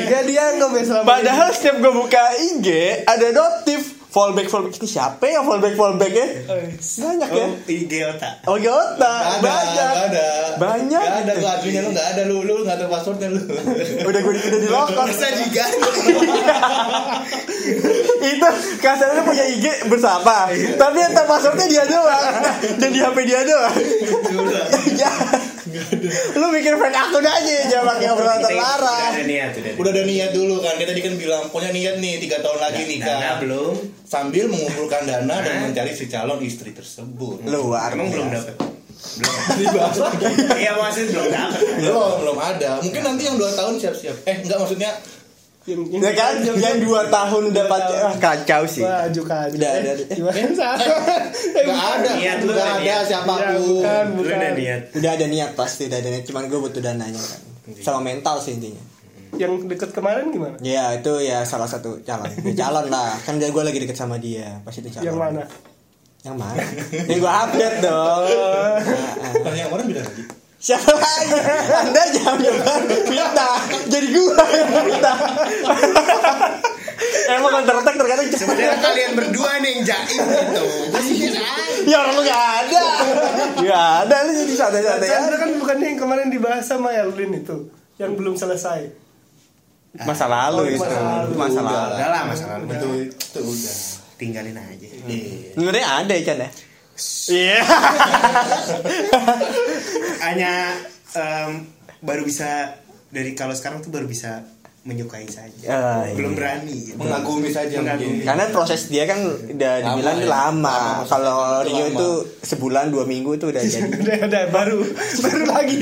Gak dianggap ya selama Padahal setiap gue buka IG ada notif fallback fallback ini siapa ya fallback fallback ya? Banyak ya. Oh, IG otak. Oh ada, banyak. gak ada. Banyak. Gak ada, gak adminnya lu gak ada lu, lu gak tahu passwordnya lu. Udah gue udah di lock Bisa diganti. itu kasarnya punya IG bersama tapi yang tahu passwordnya dia doang dan di HP dia doang ya lu mikir fan akun aja jangan pakai obrolan Udah terlarang ada niat, udah. Udah ada niat dulu kan, dia tadi kan bilang punya niat nih tiga tahun lagi nikah. Dana belum. Sambil mengumpulkan dana dan mencari si calon istri tersebut. luar Emang belum dapet. Belum. Dibahas lagi. Iya, maksudnya belum dapet. belum, belum ada. Mungkin nanti yang dua tahun siap-siap. Eh, enggak maksudnya yang, ya kan yang dua tahun udah pacar ah, kacau sih Wah, ajukan. Udah ada. Gimana salah? enggak ada. Niat lu Enggak ada. Ya, bukan. Lu udah niat. udah ada niat pasti udah ada niat cuman gue butuh dananya kan sama mental sih intinya Yang deket kemarin gimana? ya itu ya salah satu calon ya, calon lah kan dia gue lagi deket sama dia pasti itu calon Yang mana? yang mana yang gue update dong Nah, ah. Tanya yang orang bilang lagi. Siapa lagi? Anda jangan jangan fitnah. Jadi gua yang fitnah. Emang counter attack terkadang cepat. Sebenarnya kalian berdua nih yang jaim gitu. Ya orang lu gak ada. Gak ada lu jadi santai-santai Chandra aja. kan bukan yang kemarin dibahas sama Erlin itu yang belum selesai. Masa lalu Oh, itu. masa lalu. Udah lah masa lalu. Itu udah. Tinggalin aja. Sebenarnya ada ya Chan ya? Iya. Hanya em, baru bisa dari kalau sekarang tuh baru bisa menyukai saja. Iya. Belum berani gitu. Mengagumi saja Mengagumi. mungkin. Karena proses dia kan udah Lama dibilang ya. lama. Lama, Kalau Rio itu sebulan dua minggu itu udah jadi. udah udah baru baru lagi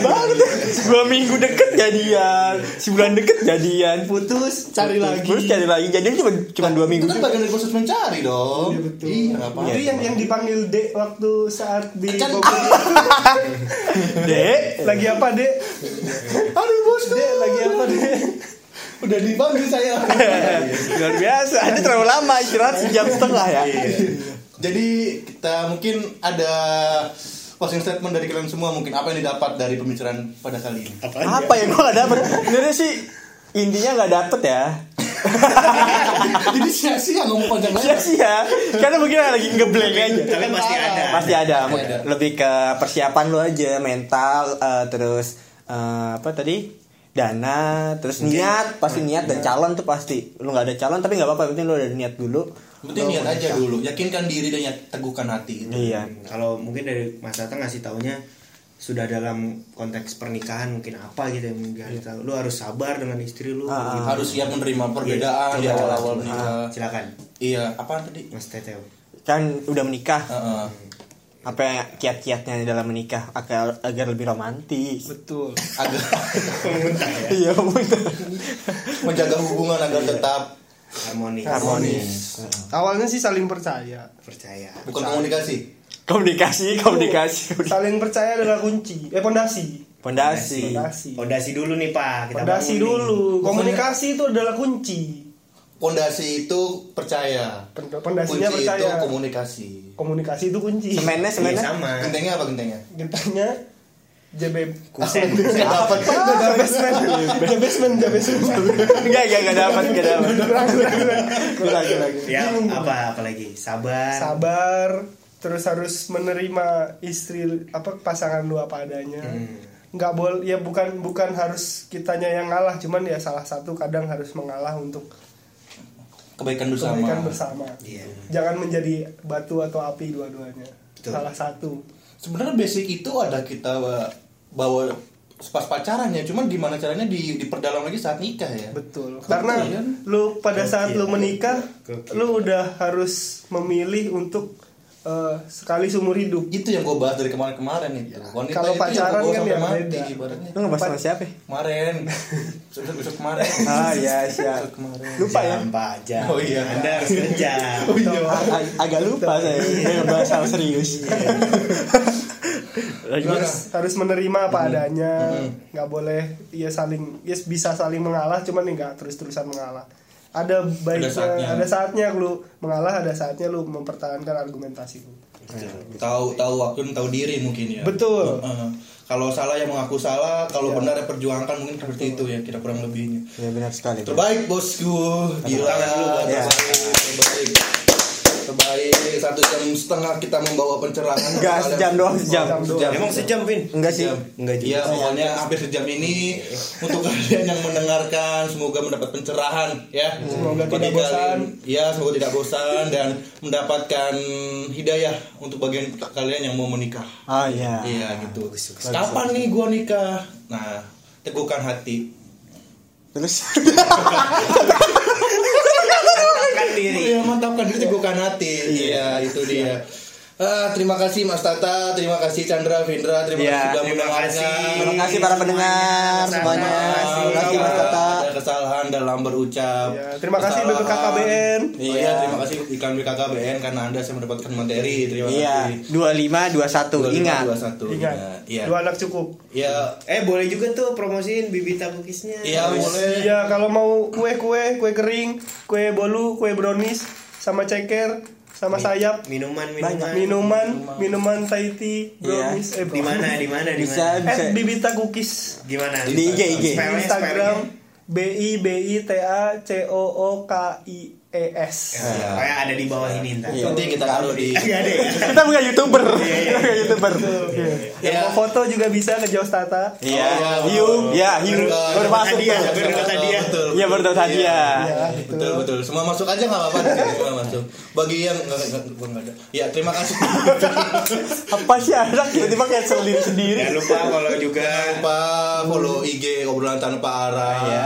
Baru tuh dua minggu deket jadian, sebulan deket jadian. putus cari lagi Terus cari lagi jadian cuma cuma dua minggu. Itu kan bagian dari proses mencari dong. Iya, betul. Iya, apa-apa. itu yang yang dipanggil dek waktu saat di Kan- Dek, lagi apa dek Aduh bosku. dek lagi apa dek Udah dipanggil saya. luar biasa. Ini terlalu lama istirahat sejam setengah ya. Jadi kita mungkin ada closing statement dari kalian semua mungkin apa yang didapat dari pembicaraan pada kali ini. Apa yang gua gak dapet? Sebenarnya sih intinya nggak dapet ya. Jadi sia-sia ngomong panjang lebar. Sia-sia. Karena mungkin lagi ngeblank aja. Tapi pasti ada. Pasti ada. Pasti ada. Lebih ke persiapan lu aja, mental, eh, terus eh, apa tadi? Dana, terus niat, pasti niat dan calon tuh pasti. Lu nggak ada calon tapi nggak apa-apa, penting lu ada niat dulu. Penting niat aja dulu, yakinkan diri dan ya- teguhkan hati. gitu. Iya. Kalau mungkin dari Mas Tata ngasih taunya sudah dalam konteks pernikahan mungkin apa gitu yang nggak tahu. Lu harus sabar dengan istri lu. Ah, gitu. Harus siap menerima perbedaan di Iya, awal-awal coba. menikah. Silakan, Iya, apaan tadi? Mas Teteo. Kan udah menikah, Heeh. Apa ya kiat-kiatnya dalam menikah agar agar lebih romantis. betul Agak Iya, betul. menjaga hubungan agar tetap Harmonis. Harmonis. awalnya sih saling percaya Percaya. bukan komunikasi. Komunikasi, komunikasi. saling percaya adalah kunci eh pondasi Pondasi. pondasi dulu nih Pak. Kita pondasi nih. dulu komunikasi itu adalah kunci Pondasi itu percaya. Pond- pondasinya Kunci itu percaya komunikasi. komunikasi itu kunci Semennya, Iya, semennya. sama. Gentengnya apa gentengnya? gentanya JB Kusen. Nggak dapat Jabesmen Jabesmen Jabesmen Enggak, enggak, enggak dapat, enggak dapat. Kurang, kurang. Ya, apa apa lagi? Sabar. sabar terus harus menerima istri apa pasangan lu apa adanya nggak boleh ya bukan bukan harus kitanya yang ngalah cuman ya salah satu kadang harus mengalah untuk Kebaikan bersama. kebaikan bersama Iya. jangan menjadi batu atau api dua-duanya salah satu Sebenarnya basic itu ada kita bawa pas pacarannya, cuman gimana caranya di, diperdalam lagi saat nikah ya. betul karena ya? lu pada saat lu menikah lu udah harus memilih untuk eh, sekali seumur hidup Itu yang gue bahas dari kemarin-kemarin itu. Wanita Kalau itu pacaran yang kan ya mati beda. ibaratnya. Lu ngebahas sama siapa? ya? Kemarin. Besok besok kemarin. Ah, iya, siap. Besok kemarin. Lupa ya? Pak, jam. Oh, iya. Anda harus kerja. Ag- agak lupa saya Dia ngebahas hal serius Lu harus harus menerima apa adanya nggak boleh ya saling ya bisa saling mengalah cuman ya nggak terus terusan mengalah ada baiknya saatnya. ada saatnya, lu mengalah ada saatnya lu mempertahankan argumentasi lu tahu tahu waktu tahu diri mungkin ya. Betul. Heeh. kalau salah ya mengaku salah, kalau benar ya perjuangkan mungkin seperti itu ya kira kurang lebihnya. Ya benar sekali Terbaik bosku, gila. Ya. terbaik, terbaik. Terbaik satu jam setengah kita membawa pencerahan. Enggak, sejam doang, sejam. Emang sejam, Vin? Enggak sih Enggak juga. Iya pokoknya hampir sejam ini untuk kalian yang mendengarkan semoga mendapat pencerahan ya. Semoga Bagi tidak bosan. kalian- Ya semoga tidak bosan dan mendapatkan hidayah untuk bagian kalian yang mau menikah. Oh iya Iya gitu. Kapan nih gua nikah? Nah teguhkan hati. Terus diri. Iya mantapkan diri teguhkan hati. Iya itu dia. Ah, terima kasih Mas Tata, terima kasih Chandra, Vindra, terima Iya, kasih sudah mendengarkan. kasih. Terima kasih para pendengar semuanya Terima kasih Mas Tata Ada kesalahan dalam berucap. Ya, terima kasih Kesalahan. BPKKBN. Oh iya, Iya. terima kasih iklan BKKBN karena Anda saya mendapatkan materi. Terima Iya kasih. 2521 Ingat 21. ingat Iya. dua anak cukup Iya. Eh, boleh juga tuh promosiin bibita cookiesnya. Iya, boleh. Iya, kalau mau kue-kue, kue kering, kue bolu, kue brownies, sama ceker, sama sayap, Minuman, minuman. minuman, minuman Thai tea, brownies, eh, Di mana? Di mana? Di Bisa mana? At Bibita Cookies Gimana? Di IG, IG. Instagram. B I B I T A C O O K I ES. Iya. Kayak ada di bawah ini ntar. Nanti kita taruh di Enggak ada ya? Kita bukan youtuber. Kita bukan youtuber. Yang Ya. mau foto juga bisa ke Jaws Tata. Iya. Oh, Hiu. Ya, hiu. Baru- masuk tuh. baru dapat hadiah. Iya, baru dapat hadiah. Iya, betul betul semua masuk aja nggak apa-apa semua masuk bagi yang nggak ada ya terima kasih Apa sih anak tiba-tiba kayak sendiri sendiri. Jangan lupa kalau juga lupa follow IG obrolan tanpa arah Iya.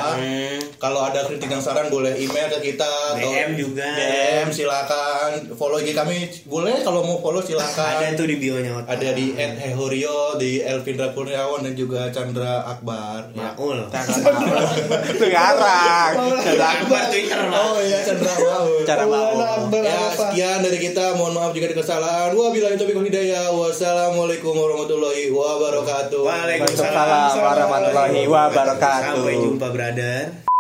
Kalau ada kritik dan saran boleh email ke kita atau DM juga. DM silakan follow IG kami boleh kalau mau follow silakan Ada tuh di bio-nya ada di @hehorio di Elvindra Kurniawan dan juga Chandra Akbar ya. Maul. Itu ngarang. Ada Akbar Twitter. Oh iya Chandra mau. Cara mau. Ya sekian dari kita mohon maaf jika ada kesalahan. Wabillahi taufiq wal hidayah. Wassalamualaikum warahmatullahi wabarakatuh. Waalaikumsalam warahmatullahi wabarakatuh. Sampai jumpa, brother.